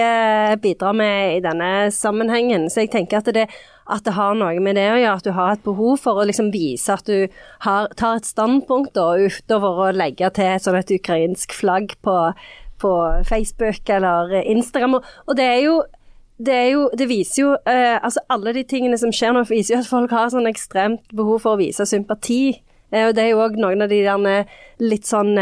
bidra med i denne sammenhengen. Så jeg tenker at det at det har noe med det å gjøre, at du har et behov for å liksom vise at du har, tar et standpunkt da, utover å legge til et sånn et ukrainsk flagg på, på Facebook eller Instagram. Og, og det er jo det, jo, det viser jo eh, altså Alle de tingene som skjer nå, viser jo at folk har sånn ekstremt behov for å vise sympati. Eh, og det er jo òg noen av de der litt sånn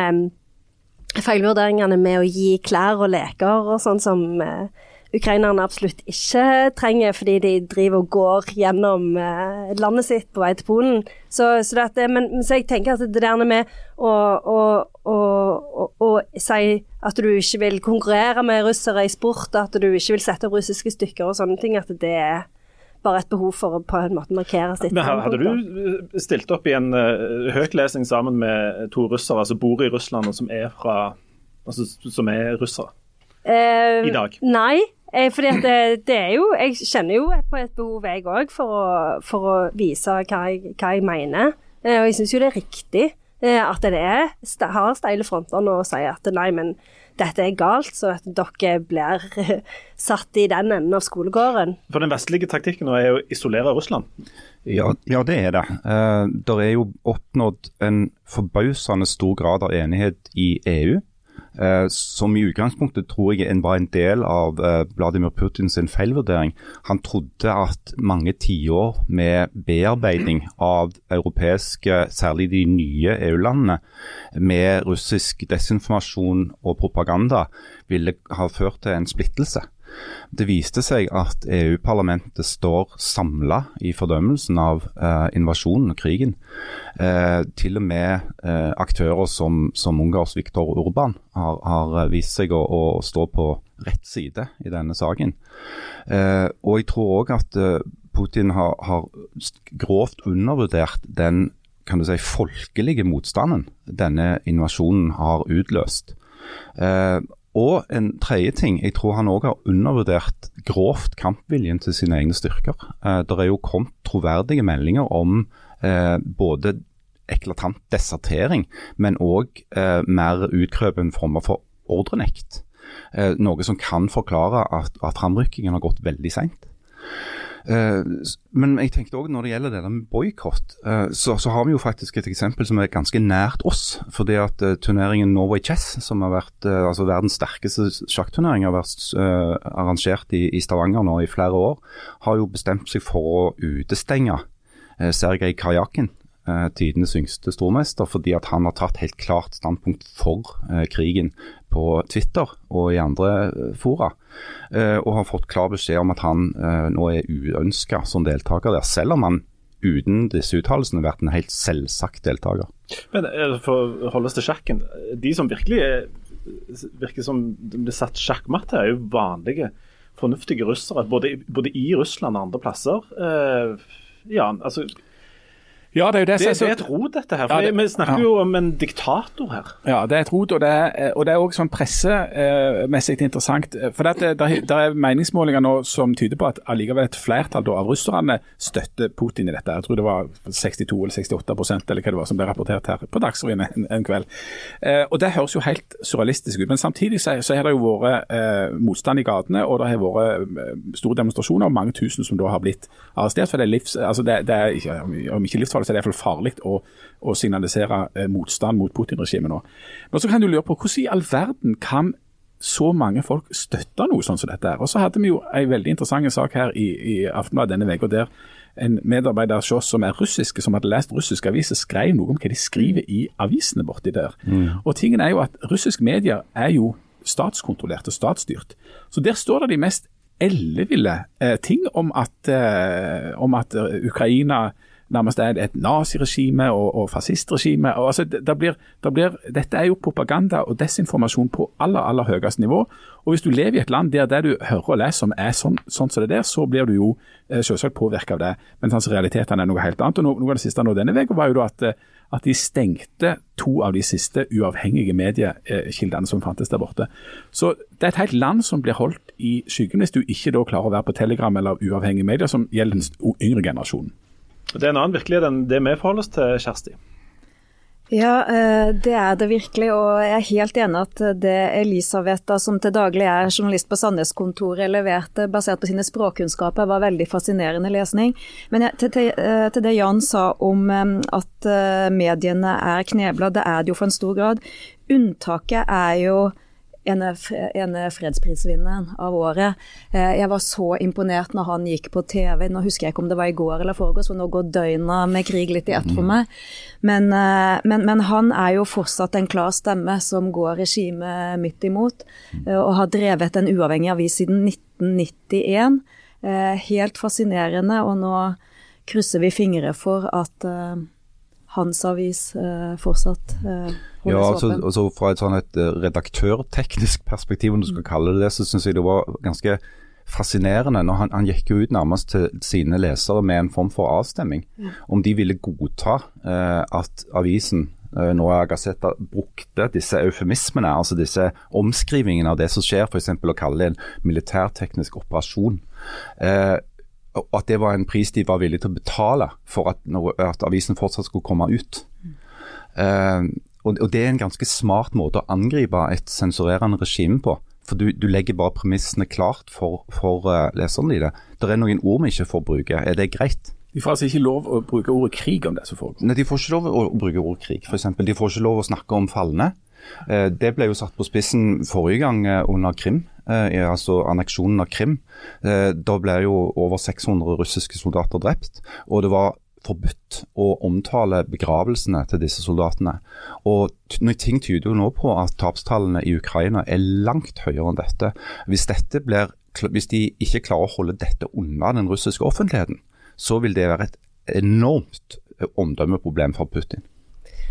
feilvurderingene med å gi klær og leker og sånn som eh, ukrainerne absolutt ikke trenger, fordi de driver og går gjennom eh, landet sitt på vei til Polen. Så, så, det, men, så jeg tenker at det der med å, å, å, å, si at du ikke vil konkurrere med russere i sport, at du ikke vil sette opp russiske stykker og sånne ting, at det er bare et behov for å på en måte markere sitt Men Hadde du eh, stilt opp i en uh, høytlesning sammen med to russere som bor i Russland, og som er, fra, altså, som er russere? Uh, I dag? Nei, fordi at det, det, er jo Jeg kjenner jo på et behov, jeg òg, for, for, å vise hva jeg, hva jeg mener. Og jeg syns jo det er riktig at det er, har steile fronter nå og sier at nei, men dette er galt, så at dere blir satt i den enden av skolegården. For den vestlige taktikken nå er å isolere Russland? Ja, ja det er det. Eh, det er jo oppnådd en forbausende stor grad av enighet i EU som i utgangspunktet tror jeg en var en del av eh, Vladimir Putins feilvurdering. Han trodde at mange tiår med bearbeiding av europeiske, særlig de nye EU-landene, med russisk desinformasjon og propaganda, ville ha ført til en splittelse. Det viste seg at EU-parlamentet står samla i fordømmelsen av eh, invasjonen og krigen. Eh, til og med eh, aktører som, som Ungars Viktor Urban har, har vist seg å, å, stå på rett side i denne saken. Eh, og jeg tror òg at eh, Putin har, har grovt undervurdert den kan du si, folkelige motstanden denne invasjonen har utløst. Eh, og en tredje ting, jeg tror han òg har undervurdert grovt kampviljen til sine egne styrker. Eh, det er jo kommet troverdige meldinger om eh, både eklatant desertering, men òg eh, mer utkrøpen former for ordrenekt. Eh, noe som kan forklare at, at framrykkingen har gått veldig seint. Eh, men jeg tenkte også når det gjelder det med boikott, uh, så, så, har vi jo faktisk et eksempel som er ganske nært oss. Fordi at uh, turneringen Norway Chess, som har vært altså verdens sterkeste sjakkturnering, har vært arrangert i, i, Stavanger nå i flere år, har jo bestemt seg for å utestenge Sergej Karjakin eh, tidenes yngste stormester, fordi at han har tatt helt klart standpunkt for eh, krigen på Twitter og i andre eh, fora. Eh, og har fått klar beskjed om at han eh, nå er uønska som deltaker der, selv om han uten disse uttalelsene vært en helt selvsagt deltaker. Men eh, For å holde oss til sjakken, de som virkelig er, virker som det blir satt sjakkmatt her, er jo vanlige fornuftige russere, både, både i Russland og andre plasser. Ja, altså Ja, det er jo det, det, så, det er et rot, dette her. Ja, For det- Vi snakker ja. jo om en diktator her. Ja, det er et rot, og det er, og det er også sånn pressemessig interessant. For det, er meningsmålinger nå som tyder på at allikevel et flertall da, av russerne støtter Putin i dette. Jeg tror det var 62 eller 68% eller hva det var som ble rapportert her på Dagsrevyen en, en kveld. Eh, og Det høres jo helt surrealistisk ut. Men samtidig så, så har det jo vært eh, motstand i gatene, og det har vært eh, store demonstrasjoner, og mange tusen som da har blitt arrestert. for Det er livs, altså det, det er ikke, om ikke livsfarlig, så er det iallfall farlig å, å signalisere eh, motstand mot Putin-regimet nå. Men så kan du lure på hvordan i all verden kan så mange folk støtte noe sånn som dette. her? Og så hadde vi jo en veldig interessant sak her i, i Aftenbladet denne uka, der en medarbeider hos oss som er russiske, som hadde lest russiske aviser, skrev noe om hva de skriver i avisene borti der. Og tingen er jo at russiske medier er jo statskontrollert og statsstyrt. Så der står det de mest elleville eh, ting om at, eh, om at eh, Ukraina nærmest er et naziregime og, og fascistregime. Og altså, det, det blir, det blir, dette er jo propaganda og desinformasjon på aller aller høyeste nivå. Og Hvis du lever i et land der det du hører og leser om er sånn, sånn som det der, så blir du jo eh, selvsagt påvirket av det. Mens altså, realitetene er noe helt annet. og Noe, noe av det siste nå denne uka var jo at, eh, at de stengte to av de siste uavhengige mediekildene som fantes der borte. Så det er et helt land som blir holdt i skyggen hvis du ikke da klarer å være på Telegram eller uavhengige medier, som gjelder den yngre generasjonen. Det er en annen virkelighet enn det vi forholder oss til, Kjersti. Ja, eh, det er det virkelig. Og jeg er helt enig at det Elisaveta, som til daglig er journalist på Sandnes-kontoret, leverte basert på sine språkkunnskaper, var veldig fascinerende lesning. Men eh, til det Jan sa om eh, at mediene er knebla, det er det jo for en stor grad. Unntaket er jo ene, ene fredsprisvinneren av året. Jeg var så imponert når han gikk på TV. Nå husker jeg ikke om det var i går eller foregårs, for nå går døgna med krig litt i ett for meg. Men, men, men, han er jo fortsatt en klar stemme som går regimet midt imot, og har drevet en uavhengig avis siden 1991. Helt fascinerende, og nå krysser vi fingre for at hans avis fortsatt ja, altså, altså Fra et sånn et redaktørteknisk perspektiv, om du skal kalle det det, så syns jeg det var ganske fascinerende når han, han, gikk jo ut nærmest til sine lesere med en form for avstemming. Mm. Om de ville godta eh, at avisen eh, nå er Gazetta brukte disse eufemismene, altså disse omskrivingene av det som skjer, f.eks. å kalle det en militærteknisk operasjon. Eh, at det var en pris de var villige til å betale for at, at avisen fortsatt skulle komme ut. Mm. Og, og Det er en ganske smart måte å angripe et sensurerende regime på. For du, du legger bare premissene klart for, for uh, leserne dine. Det er noen ord vi ikke får bruke. Er det greit? De får altså ikke lov å bruke ordet krig om det som foregår? Nei, de får ikke lov å bruke ordet krig, f.eks. De får ikke lov å snakke om falne. Uh, det ble jo satt på spissen forrige gang uh, under Krim, altså anneksjonen av Krim. Da ble jo over 600 russiske soldater drept. og det var forbudt å omtale begravelsene til disse soldatene. Og Ting tyder jo nå på at tapstallene i Ukraina er langt høyere enn dette. Hvis, dette blir, hvis de ikke klarer å holde dette unna den russiske offentligheten, så vil det være et enormt omdømmeproblem for Putin.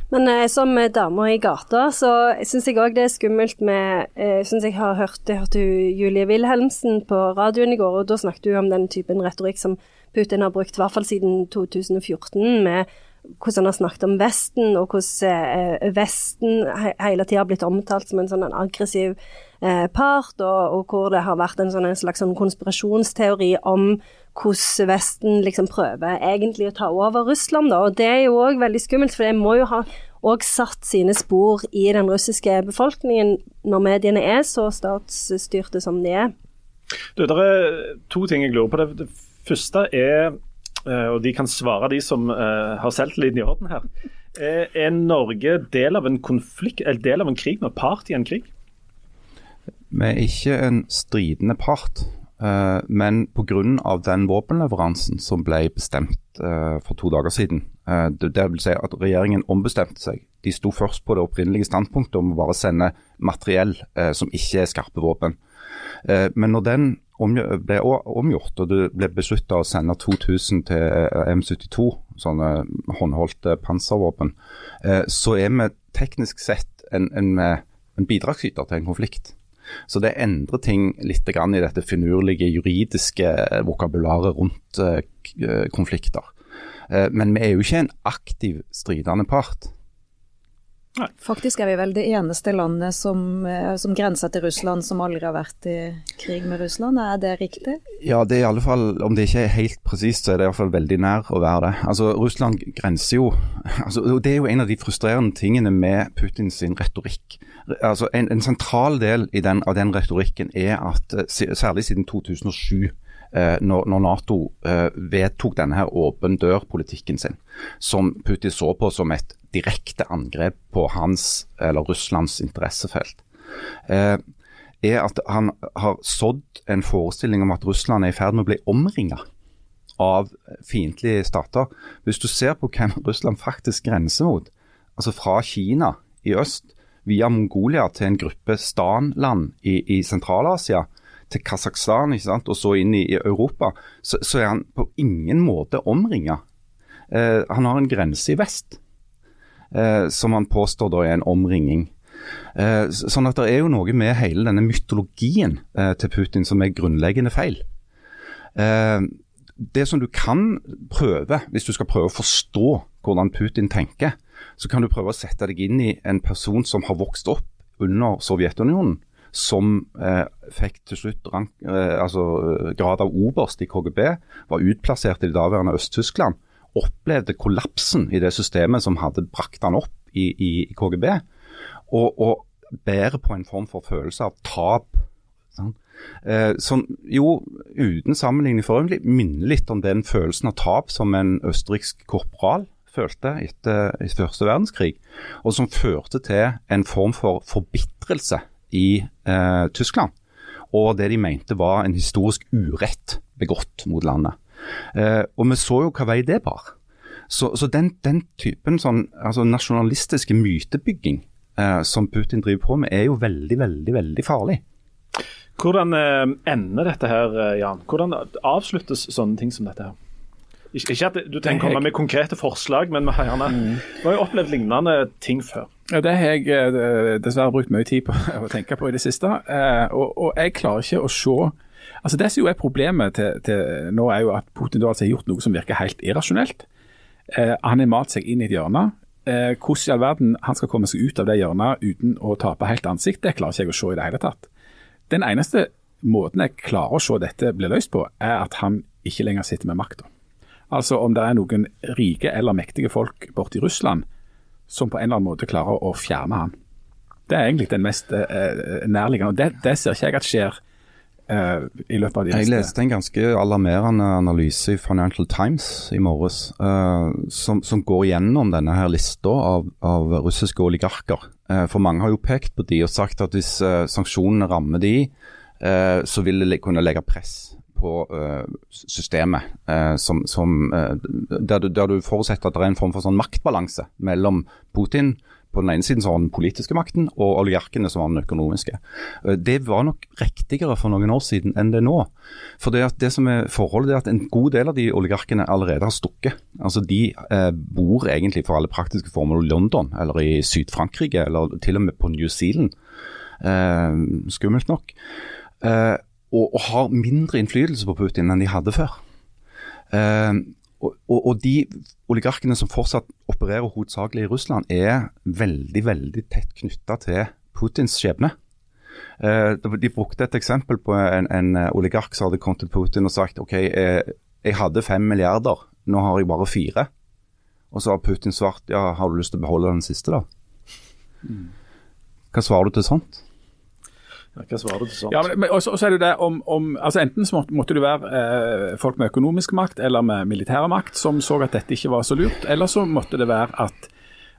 Men eh, som dame i gata, så syns jeg òg det er skummelt med eh, synes Jeg har hørt, jeg hørte Julie Wilhelmsen på radioen i går, og da snakket hun om den typen retorikk som Putin har brukt, i hvert fall siden 2014, med hvordan han har snakket om Vesten, og hvordan eh, Vesten he hele tida har blitt omtalt som en sånn aggressiv eh, part, og, og, hvor det har vært en, sånn, en slags sånn konspirasjonsteori om hvordan Vesten liksom prøver egentlig å ta over Russland. Da. Og Det er jo òg veldig skummelt, for det må jo ha òg satt sine spor i den russiske befolkningen når mediene er så statsstyrte som de er. Du, Det er to ting jeg lurer på. Det første er, og de kan svare de som uh, har selvtilliten i orden her. Er Norge del av en konflikt, eller del av en krig nå? Part i en krig? Vi er ikke en stridende part. Uh, men pga. den våpenleveransen som ble bestemt uh, for to dager siden, uh, det, det, vil si at regjeringen ombestemte seg. De sto først på det opprinnelige standpunktet om å bare sende materiell som ikke er skarpe våpen. men når den ble omgjort og det ble beslutta å sende 2000 til M72, sånne håndholdte panservåpen, så er vi teknisk sett en, en, en bidragsyter til en konflikt. Så det endrer ting litt i dette finurlige juridiske vokabularet rundt eh, eh, konflikter. Eh, Men vi er jo ikke en aktiv stridende part. Faktisk er vi vel det eneste landet som, eh, som grenser til Russland som aldri har vært i krig med Russland, er det riktig? Ja, det er i alle fall, om det ikke er helt presist, så er det i alle fall veldig nær å være det. Altså, Russland grenser jo altså, Det er jo en av de frustrerende tingene med Putins retorikk. Altså, en, en sentral del i den, av den retorikken er at, eh, særlig siden 2007, eh, når, når Nato eh, vedtok denne her åpen dør-politikken sin, som Putin så på som et direkte angrep på hans, eller Russlands interessefelt. Eh, er at han har sådd en forestilling om at Russland er i ferd med å bli omringa av fiendtlige stater. Hvis du ser på hvem Russland faktisk grenser mot, altså fra Kina i øst, via Mongolia til en gruppe stanland i, i Sentral-Asia, til Kasakhstan og så inn i, i Europa, så, så er han på ingen måte omringa. Eh, han har en grense i vest, som han påstår da er en omringing. Eh, sånn at det er jo noe med hele denne mytologien eh, til Putin som er grunnleggende feil. Eh, det som du kan prøve, hvis du skal prøve å forstå hvordan Putin tenker, så kan du prøve å sette deg inn i en person som har vokst opp under Sovjetunionen, som eh, fikk til slutt rank, eh, altså, eh, grad av oberst i KGB, var utplassert i det daværende Øst-Tyskland, opplevde kollapsen i det systemet som hadde brakt han opp i, i, i KGB, og, og bærer på en form for følelse av tap. Sånn. Eh, som jo, uten sammenligning for øvrig, minner litt om den følelsen av tap som en østerriksk korporal følte etter første verdenskrig, og som førte til en form for forbitrelse i eh, Tyskland. Og det de mente var en historisk urett begått mot landet. Eh, og vi så jo hva vei det bar. Så, så den, den typen sånn, altså nasjonalistiske mytebygging eh, som Putin driver på med, er jo veldig, veldig, veldig farlig. Hvordan eh, ender dette her, eh, Jan? Hvordan avsluttes sånne ting som dette her? Ikke, ikke at du tenker å komme med konkrete forslag, men vi har gjerne vi har jo opplevd lignende ting før. Ja, Det har jeg dessverre brukt mye tid på å tenke på i det siste. Eh, og, og jeg klarer ikke å se Altså Det som jo er problemet til, til nå, er jo at Putin altså har gjort noe som virker helt irrasjonelt. Eh, han har malt seg inn i et hjørne. Eh, hvordan i all verden han skal komme seg ut av det hjørnet uten å tape helt ansikt, det klarer ikke jeg å se i det hele tatt. Den eneste måten jeg klarer å se dette blir løst på, er at han ikke lenger sitter med makta. Altså om det er noen rike eller mektige folk borte i Russland som på en eller annen måte klarer å fjerne han. Det er egentlig den mest eh, nærliggende. og det, det ser ikke jeg at skjer eh, i løpet av de Jeg leste en ganske alarmerende analyse i Financial Times i morges, eh, som, som går gjennom denne her lista av, av russiske oligarker. Eh, for mange har jo pekt på de og sagt at hvis eh, sanksjonene rammer de, eh, så vil det kunne legge press på systemet. som, som, der, du, der du forutsetter at det er en form for sånn maktbalanse mellom Putin på den ene siden så har den politiske makten, og oligarkene som har den økonomiske. Eh, Det var nok riktigere for noen år siden enn det er nå. For det, det som er forholdet er at en god del av de oligarkene allerede har stukket. Altså De eh, bor egentlig for alle praktiske formål i London, eller i Syd-Frankrike, eller til og med på New Zealand. Eh, skummelt nok. Eh, og, og har mindre innflytelse på Putin enn de hadde før. Eh, og, og, og de oligarkene som fortsatt opererer hovedsakelig i Russland, er veldig veldig tett knytta til Putins skjebne. Eh, de brukte et eksempel på en, en oligark som hadde kommet til Putin og sagt ok, eh, jeg hadde fem milliarder, nå har jeg bare fire. Og så har Putin svart ja, har du lyst til å beholde den siste, da? Hva svarer du til sånt? Hva svarer du til sånt? Ja, men, men også, også er det det om, om altså Enten så måtte, måtte det være eh, folk med økonomisk makt eller med militær makt som så at dette ikke var så lurt, eller så måtte det være at,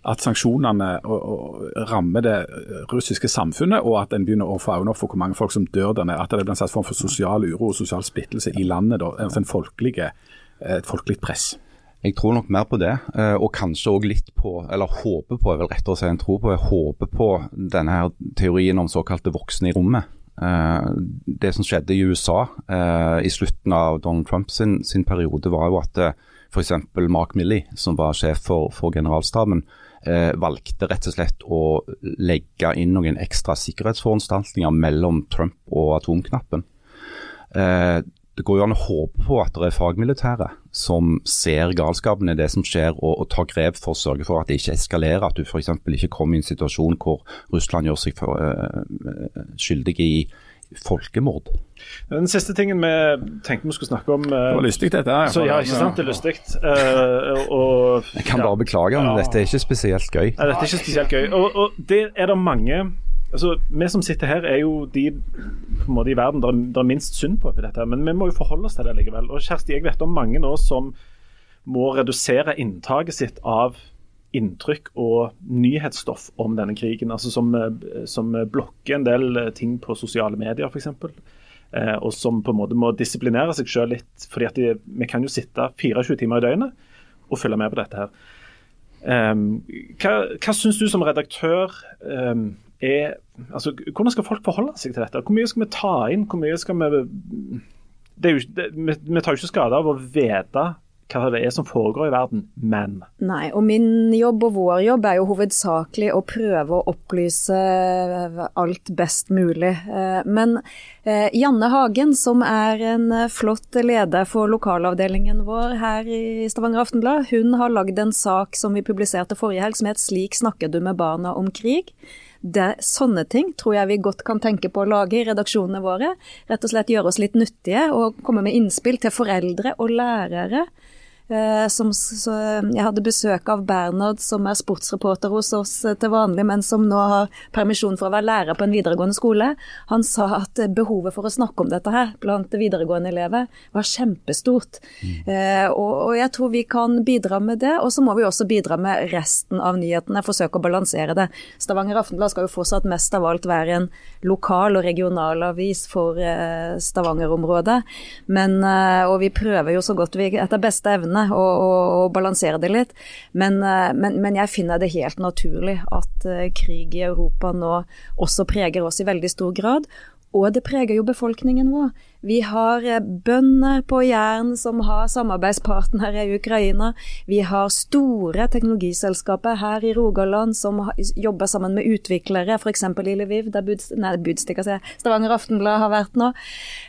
at sanksjonene rammer det russiske samfunnet, og at en begynner å få øynene opp for hvor mange folk som dør der nede. At det blir en slags form for sosial uro og sosial splittelse i landet. Da, altså en folkelige, et folkelig press. Jeg tror nok mer på det, eh, og kanskje òg litt på, eller håper på, er vel rettere å si enn tror på, jeg håper på denne her teorien om såkalte voksne i rommet. Eh, Det som skjedde i USA eh, i slutten av Donald Trump sin, sin periode, var jo at f.eks. Mark Milley, som var sjef for, for generalstaben, valgte rett og slett å legge inn noen ekstra sikkerhetsforanstaltninger mellom Trump og atomknappen. Det går jo an å håpe på at det er fagmilitære som ser galskapen i det som skjer, og, og tar grep for å sørge for at det ikke eskalerer. At du f.eks. ikke kommer i en situasjon hvor Russland gjør seg for, uh, skyldig i folkemord. Den siste tingen vi tenkte vi skulle snakke om uh, Det var lystig, dette. her. Så, ja, ikke sant. Det er lystig. Uh, og, jeg kan bare beklage, men dette er ikke spesielt gøy. Nei, dette er ikke spesielt gøy. Og, og det er det mange altså, Vi som sitter her, er jo de på en måte i verden det er, minst synd på oppi dette. Men vi må jo forholde oss til det likevel. Og Kjersti, jeg vet om mange nå som må redusere inntaket sitt av inntrykk og nyhetsstoff om denne krigen. altså Som, som blokker en del ting på sosiale medier, f.eks. Eh, og som på en måte må disiplinere seg selv litt. fordi Vi kan jo sitte 24 timer i døgnet og følge med på dette her. Um, hva, hva syns du som redaktør um, er altså, Hvordan skal folk forholde seg til dette? Hvor mye skal vi ta inn? Hvor mye skal vi det jo, det, vi, vi tar jo ikke skade av å vite hva det er som foregår i verden, men Nei, og min jobb og vår jobb er jo hovedsakelig å prøve å opplyse alt best mulig. Eh, men eh, Janne Hagen, som er en flott leder for lokalavdelingen vår her i Stavanger Aftenblad, hun har lagd en sak som vi publiserte forrige helg som het 'Slik snakker du med barna om krig'. Det, sånne ting tror jeg vi godt kan tenke på å lage i redaksjonene våre. Rett og slett gjøre oss litt nyttige og komme med innspill til foreldre og lærere som, så, jeg hadde besøk av Bernhard, som er sportsreporter hos oss eh, til vanlig, men som nå har permisjon for å være lærer på en videregående skole. Han sa at behovet for å snakke om dette her blant videregående elever var kjempestort. Mm. Eh, og, og, jeg tror vi kan bidra med det. Og så må vi også bidra med resten av nyhetene, forsøke å balansere det. Stavanger Aftenblad skal jo fortsatt mest av alt være en lokal og regional avis for eh, Stavanger-området. Men, eh, og vi prøver jo så godt vi etter beste evne krevende og, og, og balansere det litt. Men, eh, men, men, jeg finner det helt naturlig at eh, krig i Europa nå også preger oss i veldig stor grad. Og det preger jo befolkningen vår. Vi har eh, bønder på Jæren som har samarbeidspartnere i Ukraina. Vi har store teknologiselskaper her i Rogaland som jobber sammen med utviklere, f.eks. i Lviv, der Buds, nei, Stavanger Aftenblad har vært nå.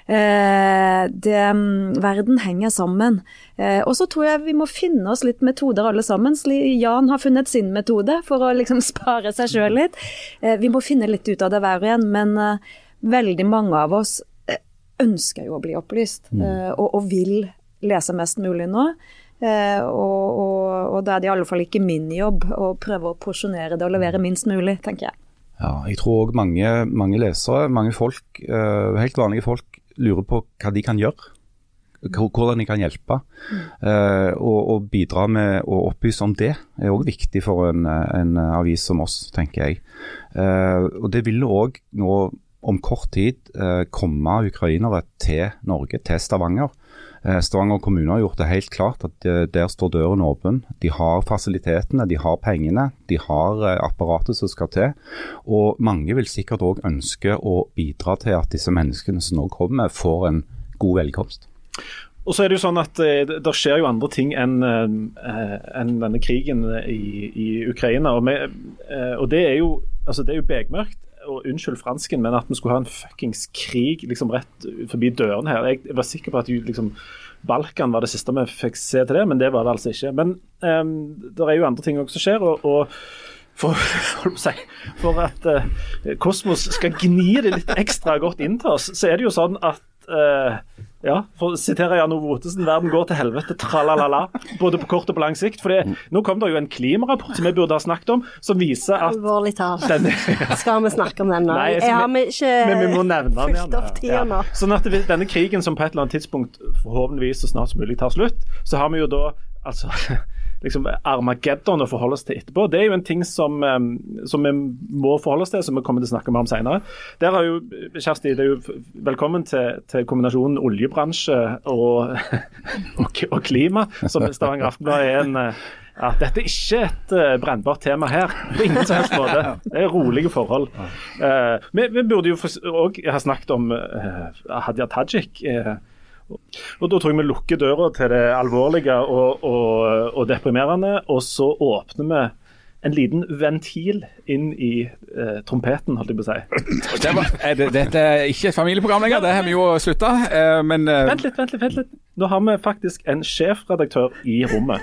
Eh, det, mm, verden henger sammen. Eh, og så tror jeg vi må finne oss litt metoder alle sammen. Jan har funnet sin metode for å liksom spare seg sjøl litt. Vi må finne litt ut av det hver og en. men veldig mange av oss eh, ønsker jo å bli opplyst, mm. Eh, og, og, vil lese mest mulig nå. Eh, og, og, og da er det i alle fall ikke min jobb å prøve å porsjonere det og levere minst mulig, tenker jeg. Ja, jeg tror òg mange, mange, lesere, mange folk, helt vanlige folk, lurer på hva de kan gjøre. Hvordan de kan hjelpe. Mm. og, og, bidra med å opplyse om det er òg viktig for en, en, avis som oss, tenker jeg. og Det vil òg nå om kort tid eh, komme ukrainere til Norge, til Stavanger. Eh, Stavanger kommune har gjort det helt klart at eh, der står døren åpen. De har fasilitetene, de har pengene, de har eh, apparatet som skal til. Og mange vil sikkert òg ønske å bidra til at disse menneskene som nå kommer, får en god velkomst. Og så er Det jo sånn at eh, det skjer jo andre ting enn enn denne krigen i, i Ukraina. Og, med, og, det er jo, altså jo begmørkt og unnskyld fransken, men at vi skulle ha en fuckings krig liksom rett forbi dørene her. Jeg var sikker på at liksom, Balkan var det siste vi fikk se til det, men det var det altså ikke. Men um, det er jo andre ting som skjer. og, og for, for, at uh, Kosmos skal gni det litt ekstra godt inn til oss, så er det jo sånn at uh, ja, for å sitere Jan Ove Ottesen, verden går til helvete, tralalala. Både på kort og på lang sikt. For nå kom det jo en klimarapport som vi burde ha snakket om, som viser at Alvorlig talt. Skal vi snakke om den nå? Nei, jeg har vi ikke men vi må nevne den fulgt opp tida nå. Sånn at denne krigen som på et eller annet tidspunkt forhåpentligvis så snart som mulig tar slutt, så har vi jo da altså liksom Armageddon å forholde oss til etterpå. Det er jo en ting som, som, vi må forholde oss til, som vi kommer til å snakke mer om senere. Der har jo, Kjersti, det er jo velkommen til, til kombinasjonen oljebransje og, og, og klima, som Stavanger Aftenblad er en ja, dette er ikke et uh, brennbart tema her, på ingen som helst måte. Det er rolige forhold. Uh, vi, vi, burde jo òg ha snakket om uh, Hadia Tajik. Uh, og Da tror jeg vi lukker døra til det alvorlige og, og, og deprimerende, og så åpner vi en liten ventil inn i eh, trompeten, holdt jeg på å si. Det var, er det, dette er ikke et familieprogram lenger, det har vi jo slutta. Eh, men eh, Vent litt, vent litt. vent litt. Nå har vi faktisk en sjefredaktør i rommet.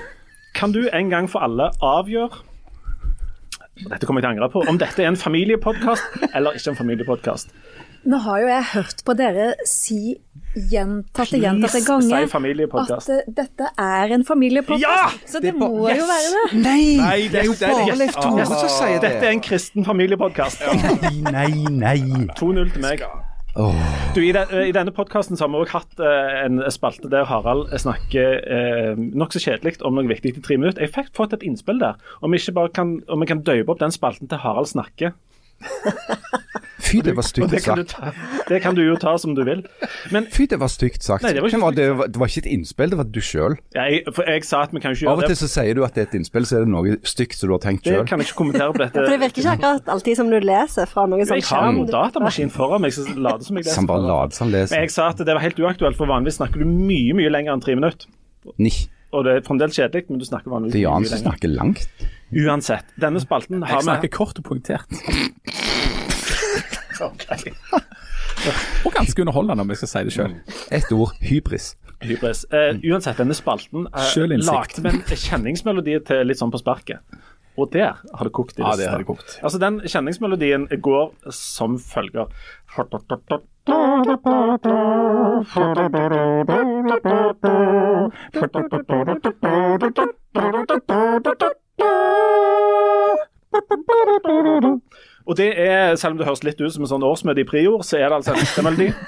Kan du en gang for alle avgjøre dette kommer jeg til å angre på, om dette er en familiepodkast eller ikke en familiepodkast. Nå har jo jeg hørt på dere si gjentatte, gjentatte ganger at eh, dette er en familiepodkast. Ja! Så det, må jo være det. Nei, Nei, det er jo det. bare Leif Tore som sier det. Dette er en kristen familiepodkast. Nei, nei. 2-0 til meg. Du, I, den, I denne podkasten har vi også hatt eh, en spalte der Harald snakker eh, nokså kjedelig om noe viktig i tre minutter. Jeg fikk fått et innspill der. Om vi bare kan, om vi kan døype opp den spalten til Harald snakker. Fy, det var stygt det, sagt. ta, det kan du jo ta som du vil. Men Fy, det var stygt sagt. Nei, det var var, det, var, det var ikke et innspill, det var du sjøl. jeg, for jeg sa at vi kan ikke Av og til så sier du at det er et innspill, så er det noe stygt som du har tenkt Det kan jeg ikke kommentere på dette. For det virker ikke akkurat alltid som du leser fra noen sånn Jeg har skjerm. en datamaskin foran meg som lader som jeg leser. Som bare lader som som Men leser. jeg sa at det var helt uaktuelt, for vanligvis snakker du mye mye lenger enn tre minutter. Ni. Og det er fremdeles kjedelig, men du snakker vanligvis mye lenger. Det er Jan som snakker langt. Uansett, denne spalten har vi Jeg snakker kort og poengtert. Ok. Og ganske underholdende, om jeg skal si det sjøl. Ett ord hybris. Hybris. Uh, uansett, denne spalten uh, lagde vi en kjenningsmelodi til litt sånn på sparket. Og der har det kokt i Ja, det har det kokt. Altså, den kjenningsmelodien går som følger. Og det er, selv om det høres litt ut som en sånn årsmøte i Prior, så er det altså en ekte melodi.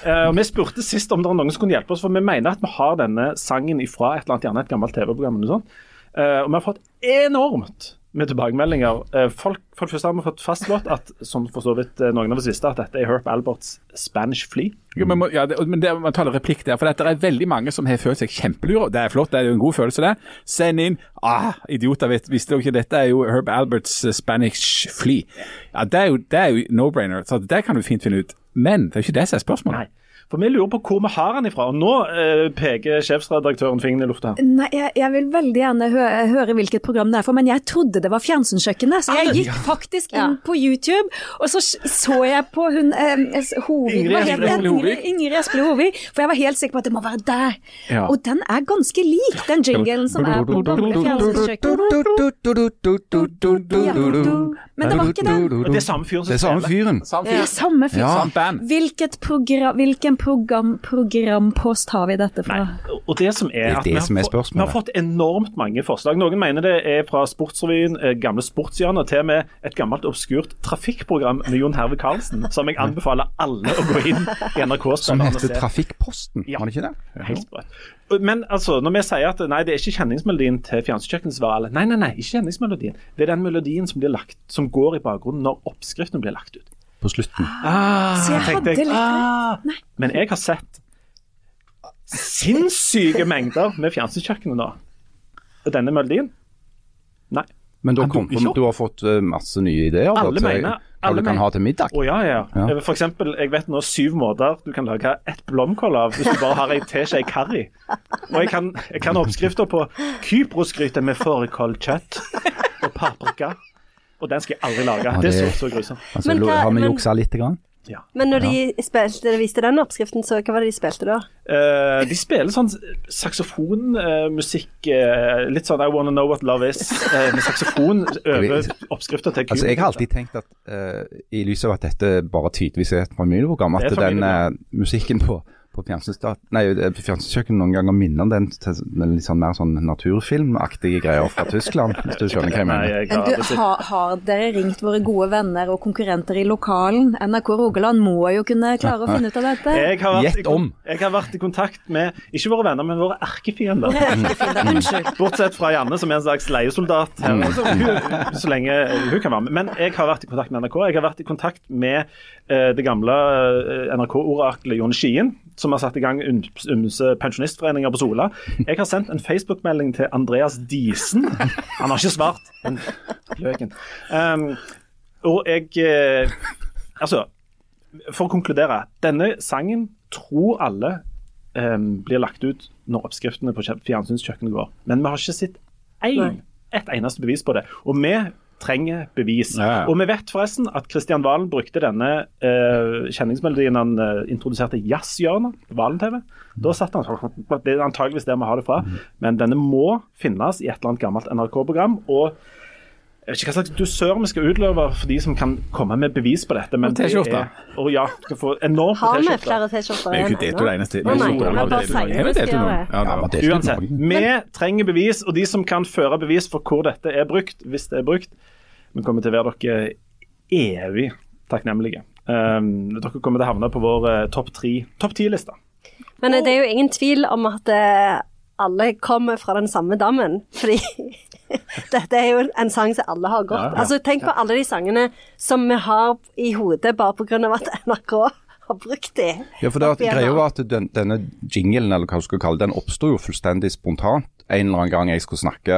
Eh, Vi spurte sist om det er noen som kunne hjelpe oss, for vi mener at vi har denne sangen ifra et eller annet, gjerne et gammelt TV-program. Eh, og vi har fått enormt med tilbakemeldinger. Eh, folk, for det første har vi fått fastslått at som for så vidt eh, noen av oss visste, at dette er Herp Alberts Spanish Flea. Jo, men, må, ja, det, men det, man tar en replikk der, for det er veldig mange som har følt seg kjempelure. Det er flott, det er jo en god følelse, det. Send inn ah, idioter, vet, visste dere ikke dette er jo Herb Alberts eh, Spanish Flea. Ja, Det er jo, jo no-brainer, så det kan du fint finne ut. Men det er jo ikke det som er spørsmålet. Nei. For vi lurer på hvor vi har han ifra. Og nå eh, peker sjefsredaktøren fingeren i lufta. Nei, jeg, jeg vil veldig gjerne hø høre hvilket program det er for, men jeg trodde det var Fjernsynskjøkkenet. Så jeg gikk faktisk inn på YouTube, og så så jeg på hun eh, Hovig Ingrid Espelid? Hovig. For jeg var helt sikker på at det må være der. Ja. Og den er ganske lik den jinglen som er på Fjernsynskjøkkenet. Men det var ikke den. Det er samme fyren som Det er samme spiller. fyren. Er. Hvilket program, hvilken program, programpost har vi dette fra? Og det som er, Det er at det vi har som er. Vi har fått enormt mange forslag. Noen mener det er fra Sportsrevyen, eh, gamle Sportshjørnet, til og med et gammelt obskurt trafikkprogram med Jon Herve Karlsen, som jeg anbefaler alle å gå inn i NRK Som heter. Trafikkposten, Ja. var det ikke det? Helt sprøtt. Men altså, når vi sier at nei, det er ikke kjenningsmelodien til Fjernsynskjøkkenet, så Nei, nei, nei, ikke kjenningsmelodien. Det er den melodien som, blir lagt, som går i bakgrunnen når oppskriften blir lagt ut. På slutten. Ah, Så jeg hadde litt ah. Men jeg har sett sinnssyke mengder med fjernsynskjøkkenet nå. Og denne melodien Nei. Men da kom, kom, du har fått eh, masse nye ideer da, Alle til mener- hva alle du kan mener- ha til middag. Å ja, ja. Ja. For eksempel, jeg vet nå syv måter du kan lage ett blomkål av hvis du bare har ei teskje curry. Og jeg kan, jeg kan oppskrifter på kyprosgryte med fårikålkjøtt og paprika. Og den skal jeg aldri lage. Ja, det er så, så grusomt. Altså, Men har vi juksa lite grann? Ja. Men når de spilte, viste den oppskriften, så hva var det de spilte da? Uh, de spiller sånn saksofonmusikk, litt sånn I Wanna Know What Love Is, eh, med saksofon over oppskrifta til Altså, jeg har alltid tenkt at eh, i lys av at dette bare tydeligvis er et familieprogram, at den eh, musikken på, på eh, fjernsynskjøkkenet noen ganger minner om den til, med litt sånn mer sånn naturfilmaktige greier fra Tyskland, hvis du skjønner hva jeg Nei, mener. jeg Men har du, har, har dere ringt våre gode venner og konkurrenter i lokalen? NRK Rogaland må jo kunne klare å finne ut av dette. Jeg har, vært i, Gjett om. jeg har vært i kontakt med ikke våre venner, men våre erkefiender. Bortsett fra Janne, som er en slags leiesoldat her. Mm. Hun, så lenge hun kan være med. Men jeg har vært i kontakt med NRK. Jeg har vært i kontakt med uh, det gamle uh, NRK-oraklet Jon Skien, som har satt i gang ymse pensjonistforeninger på Sola. Jeg har sendt en Facebook-melding til Andreas Diesen. Han har ikke svart. Men løken. Um, og jeg eh, Altså, for å konkludere. Denne sangen tror alle um, blir lagt ut når oppskriftene på kjø- fjernsynskjøkkenet går. Men vi har ikke sett én et eneste bevis på det. Og vi trenger bevis. Ja. Og vi vet forresten at Kristian Valen brukte denne eh, kjenningsmelodien han eh, introduserte jazzhjørnet på Valen-TV. Da satt han Det er antageligvis der vi har det fra, men denne må finnes i et eller annet gammelt NRK-program. og jeg vet ikke hva slags dusør vi skal utløve for de som kan komme med bevis på dette. Men T-skjorte. det er- Og ja, du skal få enormt Har vi flere T-skjorter Vi er jo ikke delt ut det eneste. Det. Ja, det var. Uansett, vi trenger bevis, og de som kan føre bevis for hvor dette er brukt, hvis det er brukt, vi kommer til å være dere evig takknemlige. Um, dere kommer til å havne på vår uh, topp tre- topp ti-liste. Men eh, det er jo ingen tvil om at uh, alle kommer fra den samme dammen. Fordi dette er jo en sang som alle har gått. Ja, ja. Altså, tenk på alle de sangene som vi har i hodet bare pga. at NRK har brukt de. Ja, for det greia var at den, denne jinglen, eller hva du skal kalle den oppsto jo fullstendig spontant en eller annen gang jeg skulle snakke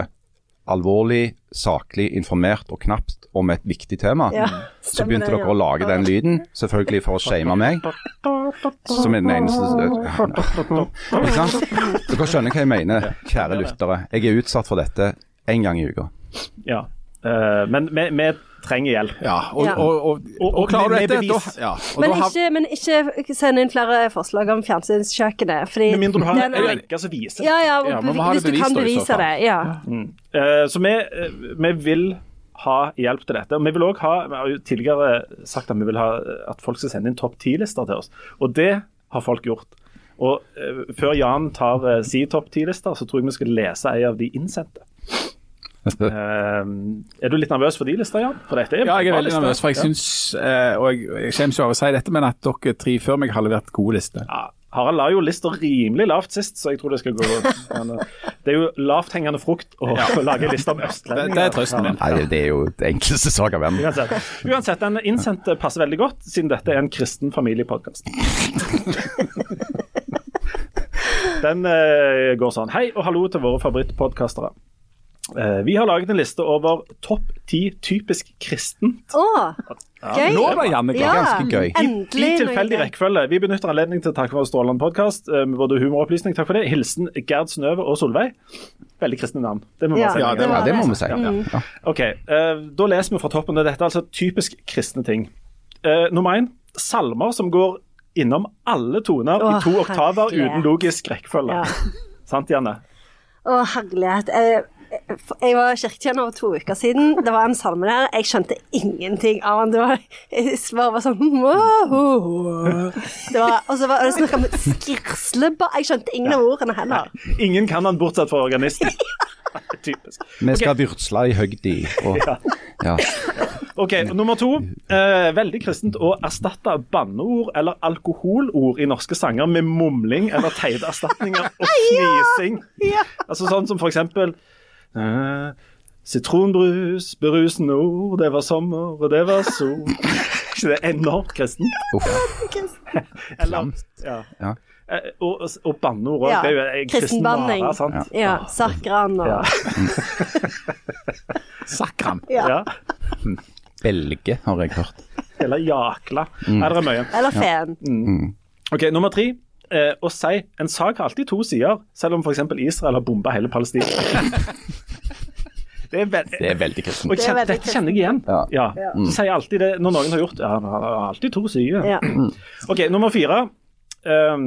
alvorlig, saklig, informert og knapt om et viktig tema. Ja, Så begynte det, dere å lage den lyden, selvfølgelig for å shame meg. Som er den eneste? Dere skjønner hva jeg mener, kjære lyttere. Jeg er utsatt for dette én gang i uka. Ja. Uh, men vi, trenger hjelp. Ja, og, Ja. og, og, Og- og klarer du dette, da ja, og Men da ikke, men ikke send inn flere forslag om fjernsynskjøkkenet. Fordi Med mindre du har en lenke som viser. Ja, ja, Ja, men hvis det du kan bevise det. Ja. Eh, Så vi, eh, vi vil ha hjelp til dette. Og vi vil også ha, vi har jo tidligere sagt at vi vil ha at folk skal sende inn topp ti-lister til oss. Og det har folk gjort. Og uh, Før Jan tar uh, si topp ti-lister, så tror jeg vi skal lese en av de innsendte. Eh, er du litt nervøs for de lister, Jan? For dette er Ja, jeg er veldig nervøs, for jeg syns, eh, og jeg, jeg kommer jo over å si dette, men at dere tre før meg har levert gode lister. Ja, Harald la jo lista rimelig lavt sist, så jeg tror det skal gå men, eh, Det er jo lavthengende frukt å lage lister liste om østlendinger. det er trøsten min. Nei, det er jo det enkleste sak av verden. Uansett, uansett, den innsendte passer veldig godt, siden dette er en kristen familiepodkast. Den eh, går sånn. Hei og hallo til våre favorittpodkastere. Eh, vi har laget en liste over topp ti typisk kristent. Å, gøy. Nå ble jammen ganske gøy. I, Endelig. I noe tilfeldig rekkefølge. Vi benytter anledningen til å takke for en strålende podkast med både humoropplysning. Takk for det. Hilsen Gerd Snøve og Solveig. Veldig kristne navn. Det må vi Ja. Ja, det Ja, var det må vi si. Mm. Ja. Ok, uh, Da leser vi fra toppen. Dette er altså typisk kristne ting. Uh, nummer én salmer som går innom alle toner i to oktaver herlighet. uten logisk rekkefølge. Ja. Sant, Janne? Å, herlighet. Jeg var kirketjener for to uker siden. Det var en salme der. Jeg skjønte ingenting av den. Det var, jeg bare var sånn det var, Og så var det snakk om skirsleba. Jeg skjønte ingen av ordene heller. Ingen kan den bortsett fra organisten. Typisk. Vi skal virtsle i høgdi. Og, ja. Ok, Nummer to. Eh, veldig kristent å erstatte banneord eller alkoholord i norske sanger med mumling eller teite erstatninger og fnising. Ja. Altså sånn som for eksempel Sitronbrus, berusende ord, det var sommer, og det var sol. Ikke det er enormt kristent? Uff. Eller, ja. Ja. Eh, Og, og banneord òg. Ja, Det er jo en kristen kristenbanning. vare. sant? Ja. Sakran og Ja. Sakran. Ja. Ja. Belge, har jeg hørt. Eller jakla. Mm. er det mye. Eller fen. Ok, Nummer tre. Eh, å si en sak har alltid to sider, selv om f.eks. Israel har bomba hele Palestina. det er veld... Det er veldig kristent. Og kjenner, Det kjenner, dette kjenner jeg igjen. Ja. Ja. Så sier jeg alltid det når noen har gjort Ja, han har alltid to sider. Ja. Ok, Nummer fire. Um,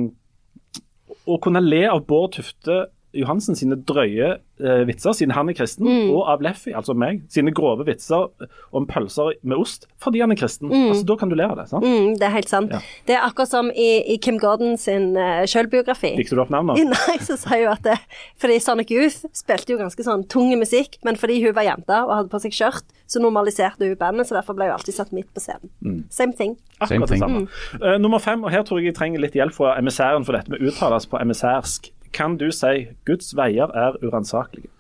å kunne le av Bård Tufte Johansen sine drøye eh, vitser, siden han er kristen, og av Leffy, altså meg, sine grove vitser om pølser med ost, fordi han er kristen. Altså, Da kan du le av det. sant? Mm, det er helt sant. Ja. Det er akkurat som i, i Kim Gordon sin uh, sjølbiografi. Likte du opp navnet? Nei, så sa hun at det, fordi Sonic Youth spilte jo ganske sånn tung musikk, men fordi hun var jente og hadde på seg skjørt, så normaliserte hun bandet, så derfor ble hun alltid satt midt på scenen. Same thing. Akkurat det thing. samme. Uh, nummer fem, og her tror jeg jeg trenger litt hjelp fra emissæren for dette med uttales på emissærsk. Kan du si 'Guds veier er uransakelige'?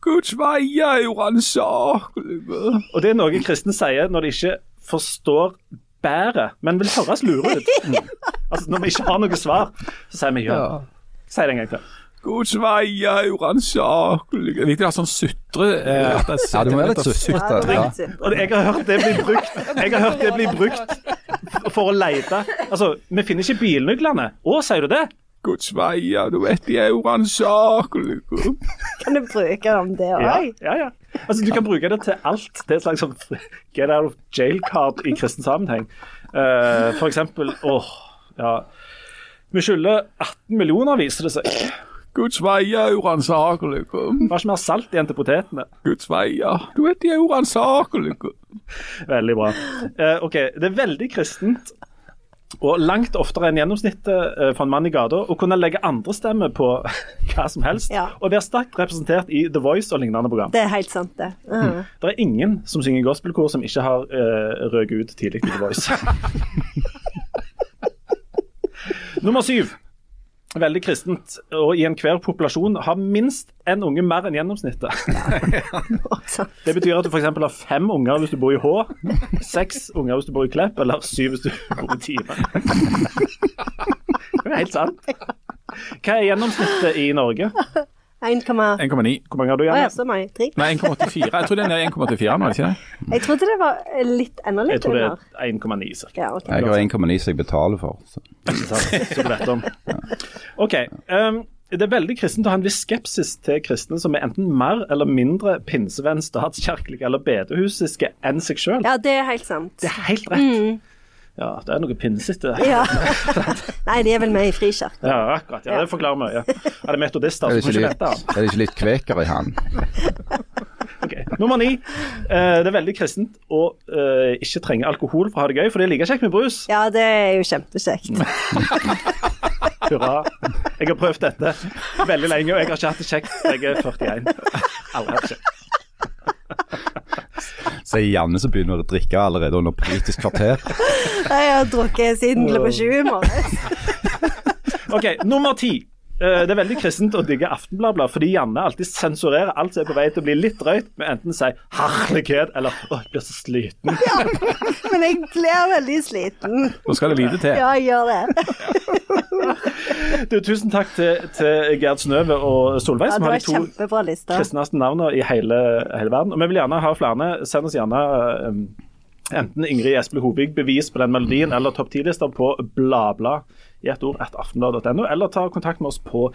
Guds veier er uransakelige. Og det er noe kristne sier når de ikke forstår bedre, men vil høres lure ut. Altså Når vi ikke har noe svar, så sier vi ja. Si det en gang til. Guds veier er uransakelige. Viktig å ha sånn sutre eh, Ja, det må være litt er Ja. Og jeg har hørt det bli brukt Jeg har hørt det bli brukt for å lete. Altså, vi finner ikke bilnøklene. Å, sier du det? Guds veier, du vet de er uransakelige. Kan du bruke om det Ja, òg? ja, ja. Altså, du kan bruke det til alt. Det er et slags sånn get out of jail-card i kristen sammenheng. Uh, for eksempel åh, ja. Vi skylder 18 millioner, viser det seg. Guds veier er uransakelige. Var ikke mer salt igjen til potetene. Guds veier, du vet de er uransakelige. Veldig bra. Uh, ok, Det er veldig kristent, og langt oftere enn gjennomsnittet eh, for en mann i gata, å kunne legge andre stemmer på hva som helst, Ja. og være sterkt representert i The Voice og lignende program. Det er helt sant, det. Mhm. Det er ingen som synger gospelkor som ikke har uh, røket ut tidlig i The Voice. Nummer syv. Veldig kristent, og i enhver populasjon har minst én unge mer enn gjennomsnittet. Det betyr at du f.eks. har fem unger hvis du bor i Hå, seks unger hvis du bor i Klepp, eller syv hvis du bor i Time. Det er helt sant. Hva er gjennomsnittet i Norge? 1,8 1,9. Hvor mange har du ja, igjen? så meg. Tre. Nei, 1,84. Jeg tror den er 1,84 nå, ikke det? Jeg trodde det var litt enda Jeg tror det er 1,9 ca. Ja, okay. Jeg har 1,9 som jeg betaler for. Så. Så du vet om. OK. Um, det er veldig kristent å ha en viss skepsis til kristne som er enten mer eller mindre pinsevenn, statskirkelige eller bedehusiske enn seg sjøl. ja, det er helt sant. Det er helt rett. Ja, det er noe pinsete. Ja. Nei, de er vel med i Frikirken. Ja, akkurat. ja, Det forklarer mye. Er det metodister Er som ikke vet det? er det ikke litt kveker i han? Ok. Nummer ni. Eh, det er veldig kristent å eh, ikke trenge alkohol for å ha det gøy, for det er like kjekt med brus. Ja, det er jo kjempekjekt. Hurra. Jeg har prøvd dette veldig lenge, og jeg har ikke hatt det kjekt. Jeg er 41. Aldri hatt det kjekt. Så er Janne som begynner å drikke allerede under politisk kvarter. Jeg har drukket siden klokka sju i morges. Ok, Nummer ti. Eh, Det er veldig kristent å digge Aftenbladet, fordi Janne alltid sensurerer alt som er på vei til å bli litt drøyt, med enten å si 'herlighet' eller 'å, jeg blir så sliten'. Ja, Men jeg blir veldig sliten. Nå skal det lite til. Ja, jeg gjør det. Du, tusen takk til, til Gerd Snøve og Solveig, Ja, som har de to kristneste navnene i hele, hele verden. Og vi vil gjerne ha flere. Send oss gjerne um, enten Ingrid Espelid Hovig bevis på den melodien, eller topp 10-lista på blabla i et ord at aftenblad.no, eller ta kontakt med oss på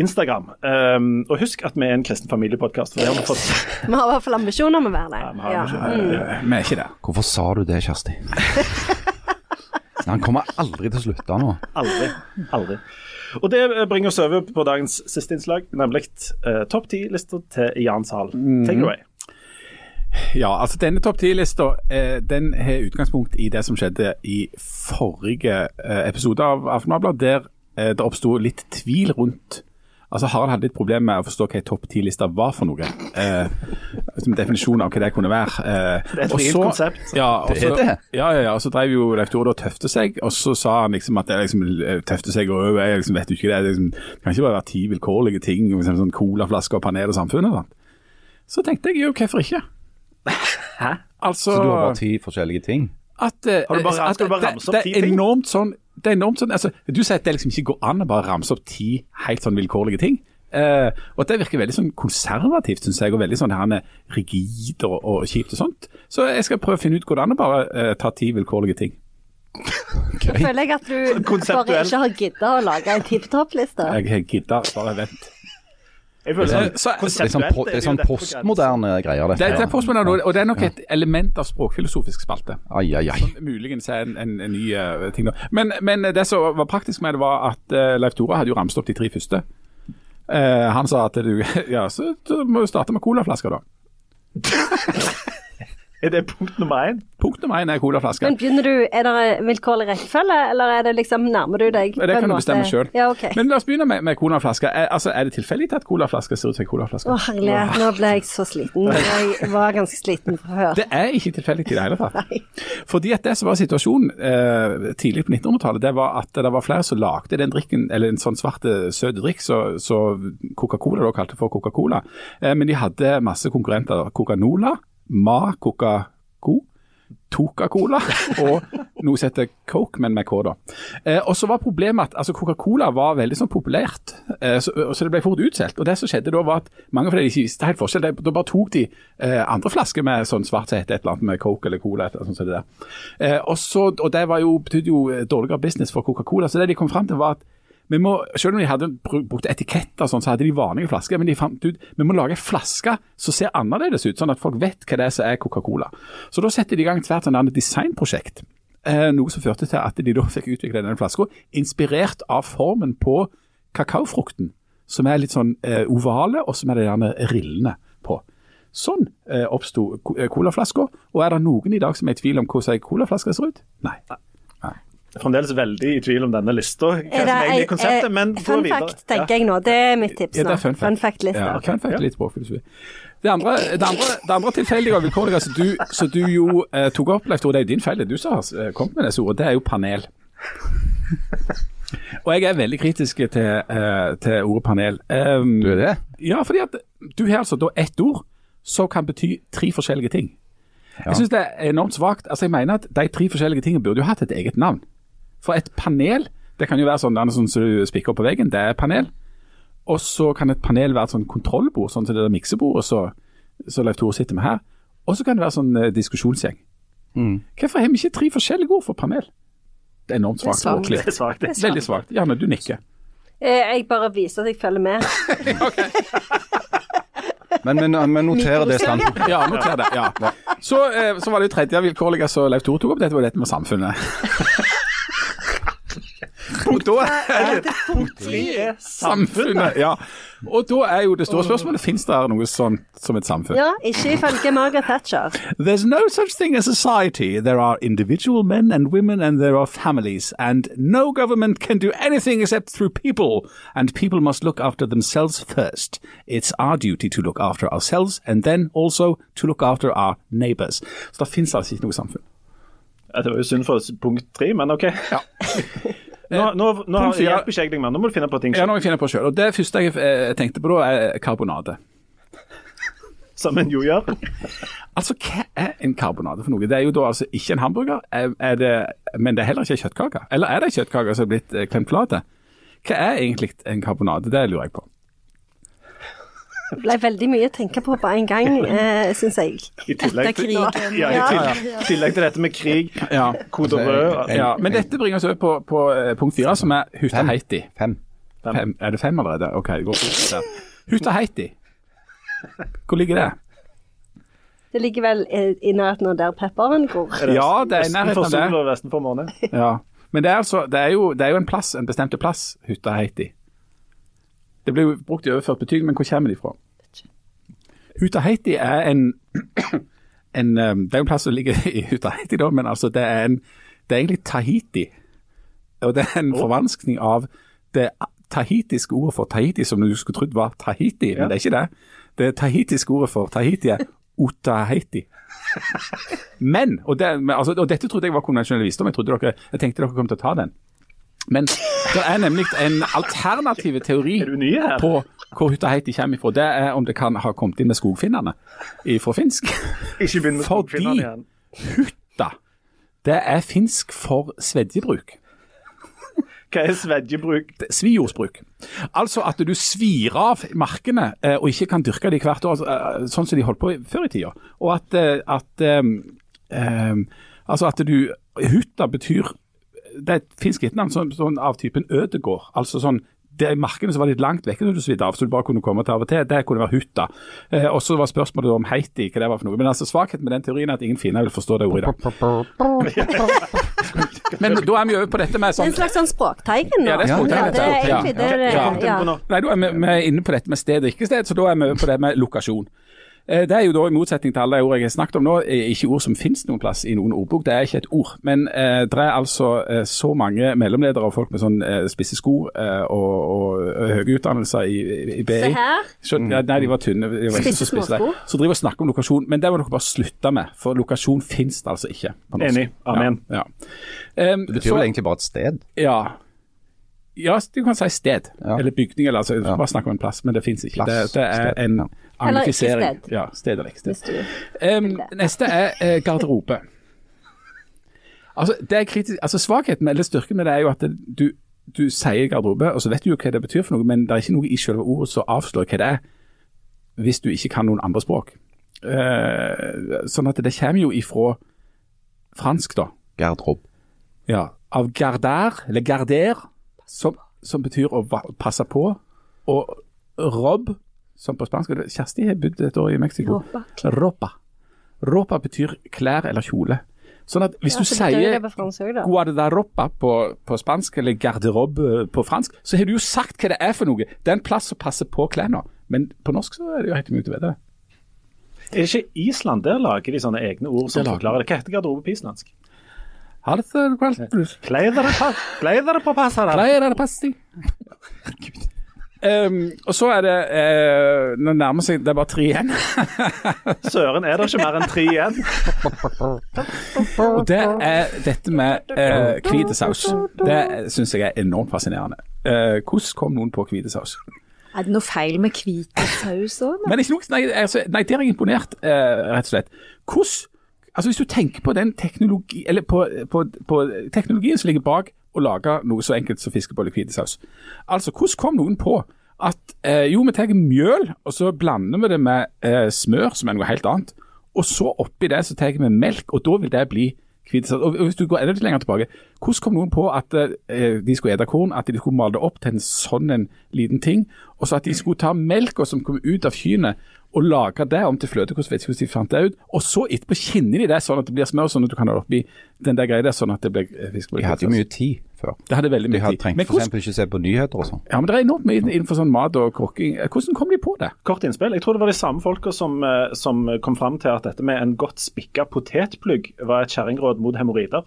Instagram. Um, og husk at vi er en kristen familiepodkast, vi fått Vi har i hvert fall ambisjoner om å være det. Vi Ja. ambisjoner. Eh, Vi er ikke det. Hvorfor sa du det, Kjersti? Han kommer aldri til å slutte nå. Aldri. Aldri. Og det bringer oss over på dagens siste innslag, nemlig uh, topp ti-lista til Jan Sahl. Take it away. Ja, altså denne topp 10-lista eh, den har utgangspunkt i det som skjedde i forrige eh, episode av Aftenbladet, der eh, det oppsto litt tvil rundt Altså Harald hadde litt problemer med å forstå hva ei topp 10-liste var for noe. Eh, som definisjon av hva det kunne være. Eh, Det er et fint konsept. Ja, og Det er det. Ja, ja, ja, og så drev jo Leif Tore og tøfte seg, og så sa han liksom at det liksom tøfte seg og jeg liksom vet jo ikke det. Det, liksom, det kan ikke bare være ti vilkårlige ting, liksom, sånn colaflasker og panel og samfunn og. Så tenkte jeg jo, hvorfor ikke? Hæ? Altså Så du har bare ti forskjellige ting? at, uh, Har du bare- at skal du bare det- ramse opp det ti er ting? Enormt sånn, det er enormt sånn altså, Du sier at det liksom ikke går an å bare ramse opp ti helt sånn vilkårlige ting. Uh, og at Det virker veldig sånn konservativt, syns jeg, og veldig sånn her rigid og, og kjipt og sånt. Så jeg skal prøve å finne ut går det bare uh, ta ti vilkårlige ting. Så føler jeg at du bare ikke har gidda å lage en tipp topp-liste. Jeg har gidda, bare vent. Jeg føler så- Det er sånn, po- det er sånn postmoderne greier, Det, dette. det er postmoderne, og det er nok et element av språkfilosofisk spalte. Ai, ai, ai. Muligens er en, en, en ny uh, ting. da. Men, men det som var praktisk med det, var at uh, Leif Tore hadde jo ramset opp de tre første. Uh, han sa at du Ja, så du må du starte med colaflasker, da. Er det punkt nummer én? Punkt nummer én er colaflaske. Men begynner du, Er det vilkårlig rekkefølge, eller er det liksom nærmer du deg Det kan du bestemme sjøl. Ja, ok. Men la oss begynne med, med colaflaske. Er, altså, er det tilfeldig at colaflaske ser ut som en colaflaske? Å herlighet, nå ble jeg så sliten. Jeg var ganske sliten fra før. Det er ikke tilfeldig i det hele tatt. Fordi at det som var situasjonen eh, tidlig på 1900-tallet, det var at det var flere som lagde den drikken, eller en sånn svart eh, søt drikk som så Coca-Cola da kalte for Coca-Cola. Eh, men de hadde masse konkurrenter. Coca-Nola, Ma Coca-Co. Toca-Cola og noe som heter Coke, men med K, da. Eh, og så var problemet at altså, Coca-Cola var veldig sånn populært, eh, så, det ble fort utsolgt. Og det som skjedde da, var at mange av de visste helt forskjell. Da bare tok de eh, andre flasker med sånn svart som et eller annet med Coke eller Cola. Eller sånt det der. Eh, og, så, og det var jo, betydde jo dårligere business for Coca-Cola. Så det de kom fram til, var at vi må, Selv om de hadde brukt etiketter, sånn, så hadde de vanlige flasker. Men de fant ut vi må lage en flaske som ser annerledes ut, sånn at folk vet hva det er som er Coca-Cola. Så da setter de i gang et svært sånn designprosjekt. Eh, noe som førte til at de da fikk utvikle denne flaska, inspirert av formen på kakaofrukten. Som er litt sånn eh, ovale, og som er de gjerne rillene på. Sånn eh, oppsto eh, colaflaska. Og er det noen i dag som er i tvil om hvordan ei colaflaske ser ut? Nei. Fremdeles veldig i tvil om denne lista, hva Er som det egentlig er konseptet, eh, men gå Fun videre. fact, tenker jeg nå. Det er mitt tips Ja, nå. det er fun fact. Fun fact-liste. Ja, fun fact, litt språkfilosofi. Det andre, det andre, det andre tilfeldige og vilkårlige som du, så du jo eh, tok opp, Leif Tore, det er jo din feil, det er du som har eh, kommet med disse ordet, det er jo panel. Og jeg er veldig kritisk til, eh, til ordet panel. Um, Du er det? Ja, fordi at du har altså da ett ord som kan bety tre forskjellige ting. Jeg synes det er enormt svakt. Altså jeg mener at de tre forskjellige tingene burde jo hatt et eget navn. For et panel, det kan jo være sånn, sånn som du spikker opp på veggen, det er panel. Og så kan et panel være et sånn kontrollbord, sånn som det der miksebordet som så Leif Tore sitter med her. Og så kan det være sånn eh, diskusjonsgjeng. Hvorfor har vi ikke tre forskjellige ord for panel? Det er enormt svakt. språklig. Det er svakt. det. Veldig svakt. Janne, du nikker. Eh, Jeg bare viser at jeg følger med. Men, men, men noterer det standpunktet. Ja, noter det. ja. Så, eh, så var det jo tredje vilkårlige som Leif Tore tok opp, dette var dette med samfunnet. Og da er det Punkt tre er samfunnet. Ja. Og da er jo det store spørsmålet, finnes det noe sånt som et samfunn? Ja, ikke ifølge Margaret Thatcher. There's no such thing as society. There are individual men and women and there are families. And no government can do anything except through people. And people must look after themselves first. It's our duty to look after ourselves and then also to look after our neighbors. Så det finnes altså ikke noe samfunn. Ja, Det var jo synd for punkt tre, men OK. Nå, nå, nå hjelper ikke jeg deg mer. Nå må du finne på ting selv. Ja, nå må jeg finne på selv. Og det første jeg eh, tenkte på da, er karbonade. som en jo gjør. Altså, hva er en karbonade for noe? Det er jo da altså ikke en hamburger, er, er det, men det er heller ikke kjøttkake. Eller er det kjøttkake som er blitt eh, klemt flat? Hva er egentlig en karbonade? Det lurer jeg på. Det ble veldig mye å tenke på på en gang, eh, syns jeg. I tillegg, Etter krigen. ja, i til, tillegg til dette med krig, Ja. kode rød ja. Men dette bringer oss over på, på eh, punkt fire, som er Hutaheiti. Fem. Fem. Er det fem allerede? OK, det går fort. Hutta Hutaheiti. Hvor ligger det? Det ligger vel i nærheten av der pepperen gror. Er Ja, det er i nærheten av det. resten for måned. Ja. Men det er, altså, det, er jo, det er jo en plass, en bestemte plass, Hutaheiti. Det ble jo brukt i overført betydning, men hvor kommer de fra? Hutaheiti er en, en um, Det er en plass som ligger i Hutaheiti, da, men altså det er, en, det er egentlig Tahiti. Og det er en forvanskning av det tahitiske ordet for Tahiti, som du skulle trodd var Tahiti, Ja. men det er ikke det. Det tahitiske ordet for Tahiti er Otaheiti. Men, og, det, altså, og dette trodde jeg var konvensjonell visdom, jeg, dere, jeg tenkte dere kom til å ta den. Men det er nemlig en alternativ teori på hvor Hutaheiti kommer ifra. Det er om det kan ha kommet inn med skogfinnene fra finsk. Ikke begynn med Fordi- skogfinnene igjen. Hutta, det er finsk for svedjebruk. Hva er svedjebruk? Svijordsbruk. Altså at du svir av markene eh, og ikke kan dyrke de hvert år, eh, sånn som de holdt på før i tida. Og at, eh, at um, Altså at du Hutta betyr Det er et finsk etternavn sånn, sånn av typen ødegård. Altså sånn det markene som var litt langt vekke, som du svidde av, så du bare kunne komme til av og til, det kunne være hytta. Eh, og så var spørsmålet om Heiti, hva det var for noe. Men altså svakheten med den teorien er at ingen finner vil forstå det ordet i dag. Men da er vi over på dette med sånn en slags sånn språkteigen nå. Ja, det er språkteigen. Ja, det er egentlig det. ja. Nei, da er vi, vi er inne på dette med sted og ikke sted, så da er vi over på det med lokasjon. Eh, Det er jo da i motsetning til alle ord jeg har snakket om nå, ikke ord som finnes noen plass i noen ordbok. Det er ikke et ord. Men eh, det er altså eh, så mange mellomledere og folk med sånn eh, spisse sko eh, og, og høye utdannelser i, i, i BI. Se her. Så, ja, nei, de var tynne. De var ikke Spisse så spisse. småsko. Så driver og snakker om lokasjon. Men det må dere bare slutte med, for lokasjon finnes det altså ikke. på. Enig. Amen. Ja, ja. Um, Det betyr vel egentlig bare et sted. ja. Ja, du kan si sted. Ja. Eller bygning. Eller, altså, Ja. Bare snakk om en plass, men det fins ikke. Plass, det, det er sted, en ja. Eller ikke sted. Ja, sted eller ikke sted. Du Um, neste er eh, garderobe. Altså, det er kritisk, altså Svakheten eller styrken med det er jo at det, du, du sier garderobe, og så vet du jo hva det betyr for noe, men det er ikke noe i selve ordet som avslører hva det er, hvis du ikke kan noen andre språk. Uh, sånn at det kommer jo ifra fransk, da. Garderobe. Ja, av gardère, eller garder, som som betyr å va- passe på, og rob, som på spansk Kjersti har bodd et år i Mexico. Ropa. Ropa. Ropa betyr klær eller kjole. Sånn at hvis Ja, du sier fransk da. guardaropa på, på spansk, eller garderobe på fransk, så har du jo sagt hva det er for noe. Det er en plass som passer på klærne. Men på norsk så er det jo helt umulig å vite det. Er det ikke Island? Der lager de sånne egne ord som forklarer det. Hva heter garderobe på islandsk? Kvalter, Kleider pa- kleider på passere. Pleier er det passi. Um, og så er det uh, Nå nærmer seg Det er bare tre igjen. Søren, er det ikke mer enn tre igjen? Og det er dette med uh, hvitesaus. Det syns jeg er enormt fascinerende. Uh, hvordan kom noen på hvitesaus? Er det noe feil med hvite saus òg? Men nei, altså, nei, der er jeg imponert, uh, rett og slett. Hvordan Altså Hvis du tenker på den teknologi, eller på, på, på teknologien som ligger bak å lage noe så enkelt som fiskebolle i hvitesaus. Altså, hvordan kom noen på at eh, jo, vi tar mjøl, og så blander vi det med eh, smør, som er noe helt annet. Og så oppi det så tar vi melk, og da vil det bli hvitesaus. Og hvis du går enda litt lenger tilbake, hvordan kom noen på at eh, de skulle ete korn, at de skulle male det opp til en sånn en liten ting, og så at de skulle ta melka som kom ut av kyrne, og lage det om til fløtekost. Vet ikke hvordan de fant det ut? Og så etterpå kinner de det sånn at det blir smør, sånn at du kan ha det oppi den der greia der, sånn at det blir eh. De hadde jo mye tid før. Det hadde veldig De mye hadde tid. trengt for hvordan, f.eks. ikke se på nyheter og sånn. ja, men det er enormt mye innenfor sånn mat og kokking. Hvordan kom de på det? Kort innspill. Jeg tror det var de samme folka som, eh, som kom fram til at dette med en godt spikka potetplugg var et kjerringråd mot hemoroider.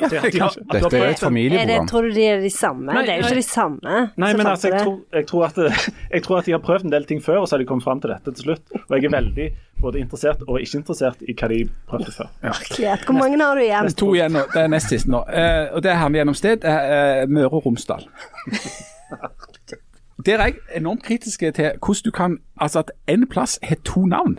Ja, Dette er jo et. Er familieprogram. tror du de er de samme? Nei, det er jo ikke de samme. Nei, men altså, jeg tror, jeg, tror at, jeg tror at de har prøvd en del ting før, og så har de kommet fram til dette til slutt. Og jeg er veldig både interessert og ikke interessert i hva de prøvde før. Ja. Hvor mange har du igjen? To igjen nå. Det er nest siste nå. Eh, og det handler gjennom sted. er eh, Møre og Romsdal. Der er jeg enormt kritisk til hvordan du kan Altså at en plass har to navn.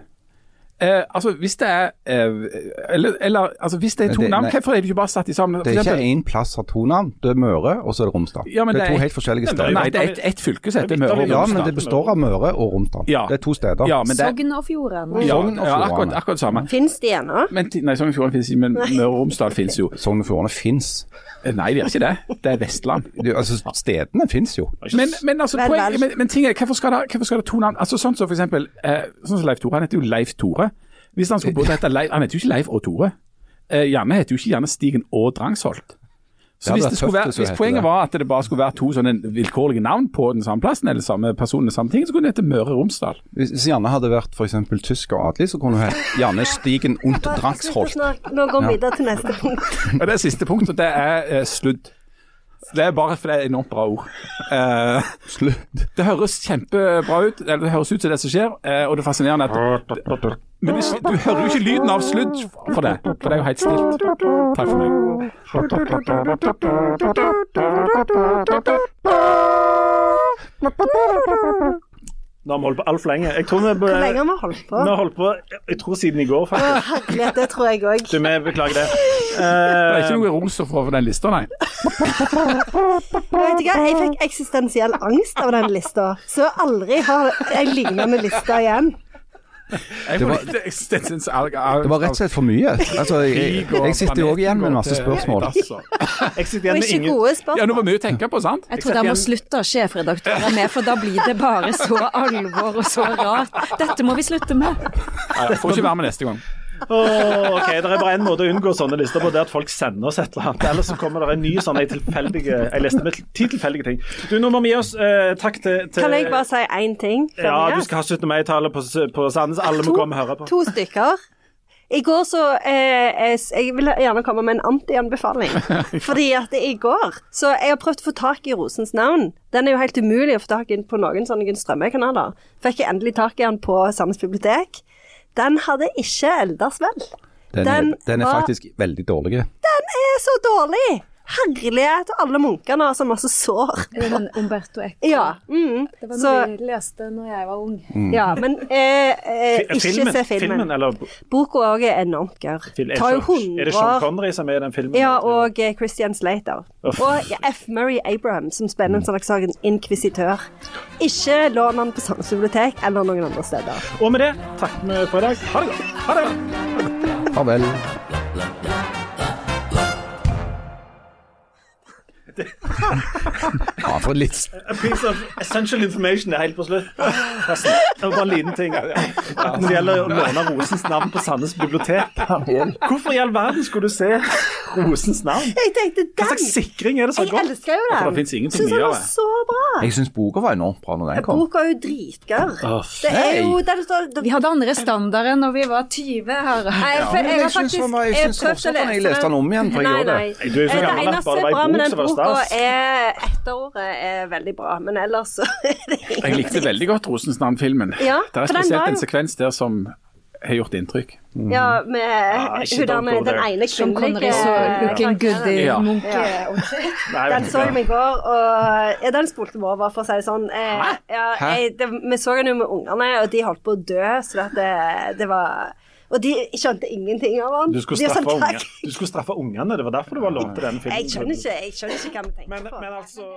Eh, altså Hvis det er eh, eller, eller altså hvis det er to det- navn, hvorfor er de ikke bare satt de sammen? Det er eksempel, ikke én plass har to navn. Det er Møre, og så er det Romsdal. Ja, det, det er to er- helt forskjellige er steder. Nei, det er ett et fylke som heter Møre og Romsdal. Ja, men det består av Møre og Romsdal. Ja. Det er to steder. Ja, det, Sogn og Fjordane. ja, ja, akkurat, akkurat samme. Fins de ennå? Nei, Sogn og Fjordane finnes ikke, men Møre og Romsdal finnes jo. Sogn og Fjordane fins. Eh, Nei, det er ikke det. Det er Vestland. Altså, stedene fins jo. Men, men, altså, Vel, vel. men, men ting er, hvorfor skal, det, hvorfor skal det to navn? Altså, sånn som for eksempel, eh, sånn som Leif Tore. Han heter jo Leif Tore. Hvis han skulle bodd etter Leif Han heter jo ikke Leif og Tore. Eh, Janne heter jo ikke Janne Stigen og Drangsholt. Så hvis, det tøft være, hvis poenget det. var at det bare skulle være to sånne vilkårlige navn på den samme plassen, eller samme personen, samme ting, så kunne det hete Møre og Romsdal. Hvis hvis Janne hadde vært f.eks. tysk og adelig, så kunne hun hett Janne Stigen und Drangsholt. Nå går vi videre til neste punkt. Og det siste punktet, det er eh, sludd. Det er bare fordi det er enormt bra ord. Eh, Slutt. det høres kjempebra ut, eller det høres ut som det som skjer, eh, og det er fascinerende at Men det, du hører jo ikke lyden av sludd for det, for det er jo helt stilt. Takk for meg. Nå har vi holdt på altfor lenge. Jeg tror vi, Hvor lenge har vi holdt på? vi har holdt på jeg tror siden i går, faktisk. Herlighet, det tror jeg òg. Du, vi beklager det. Det er Eh, ikke noe ros å få for den lista, nei. Vet du hva, jeg fikk eksistensiell angst av den lista, så aldri har jeg lignende lista igjen. Det var- Det var rett og slett for mye. Altså, jeg, jeg sitter jo òg igjen med en masse spørsmål. jeg sitter Og igjen med ikke ingen gode Ja, det nå var mye å tenke på, sant? Jeg tror de må slutte å sjefredaktører med, for da blir det bare så alvor og så rart. Dette må vi slutte med. Jeg får ikke være med neste gang. Åh, ok, Det er bare én måte å unngå sånne lister på, det er at folk sender oss et eller annet. Ellers så kommer det en ny sånn ei leste med ti tilfeldige ting. Du, Nå må vi gi oss. Eh, takk til, til Kan jeg bare si én ting? Ja, du skal ha 17. mai-tale på, på Sandnes. Alle må komme og høre på. To stykker. I går så eh, jeg, jeg vil gjerne komme med en anti-anbefaling. Fordi at i går Så jeg har prøvd å få tak i Rosens navn. Den er jo helt umulig å få tak i på noen sånne strømmekanaler. Fikk jeg endelig tak i den på Sandnes bibliotek. Den hadde ikke eldes vel. Den er, Den den er var- faktisk veldig dårlig. Den er så dårlig! Herlighet, og alle munkene har så masse sår. Den Umberto Eco. Ja. Mm. Det var Så, noe vi leste når jeg var ung. ja, men eh, eh, ikke se filmen. filmen eller Boka òg er enormt gørr. er, Tar jo Sean- er det Sean. Connery som er i den filmen? Ja, og eh, Christian Slater. Uff. Og F. Murray Abraham, som spiller en slags sånn inkvisitør. Ikke lån han på Sandnes bibliotek eller noen andre steder. og med det takker vi for i dag. Ha det godt. Ha det. Farvel. Ja, for litt A piece of essential information er helt på slutt. Forresten, Det var bare en liten ting. Når det gjelder å låne Rosens navn på Sandnes bibliotek. Hvorfor i all verden skulle du se Rosens navn? Jeg tenkte den. Hva slags sikring er det som Jeg har gått? elsker jo den. For det finnes ingenting av det. så bra. Jeg syns boka var enormt bra når den kom. Boka er jo dritgørr. Oh, Det er jo der det står Vi hadde andre standarder når vi var 20 her. Nei, for men jeg jeg jeg, jeg jeg fortsatt når jeg lese leste den om igjen, for jeg Nei, nei. Du jo så gammel Det at eneste bare det som var er i bra med bok den som var boka, stas. er etterordet er veldig bra, men ellers så er det Jeg likte veldig godt Rosens navn-filmen. Ja, det er spesielt var en jo- sekvens der som har gjort inntrykk. Ja, med ikke hun der med den ene kvinnelige looking good i Ja. Jeg Den så vi jeg i går, og ja, den spolte vi over, for å si det sånn. Eh, ja, jeg, det, vi så den jo med ungene, og de holdt på å dø, så det, det var Og de skjønte ingenting av han. Du skulle straffe, sånn, unge. Du skulle straffe ungene, det var derfor du var lånt til denne filmen. Jeg skjønner ikke, jeg skjønner ikke hva vi tenker Men, på. men altså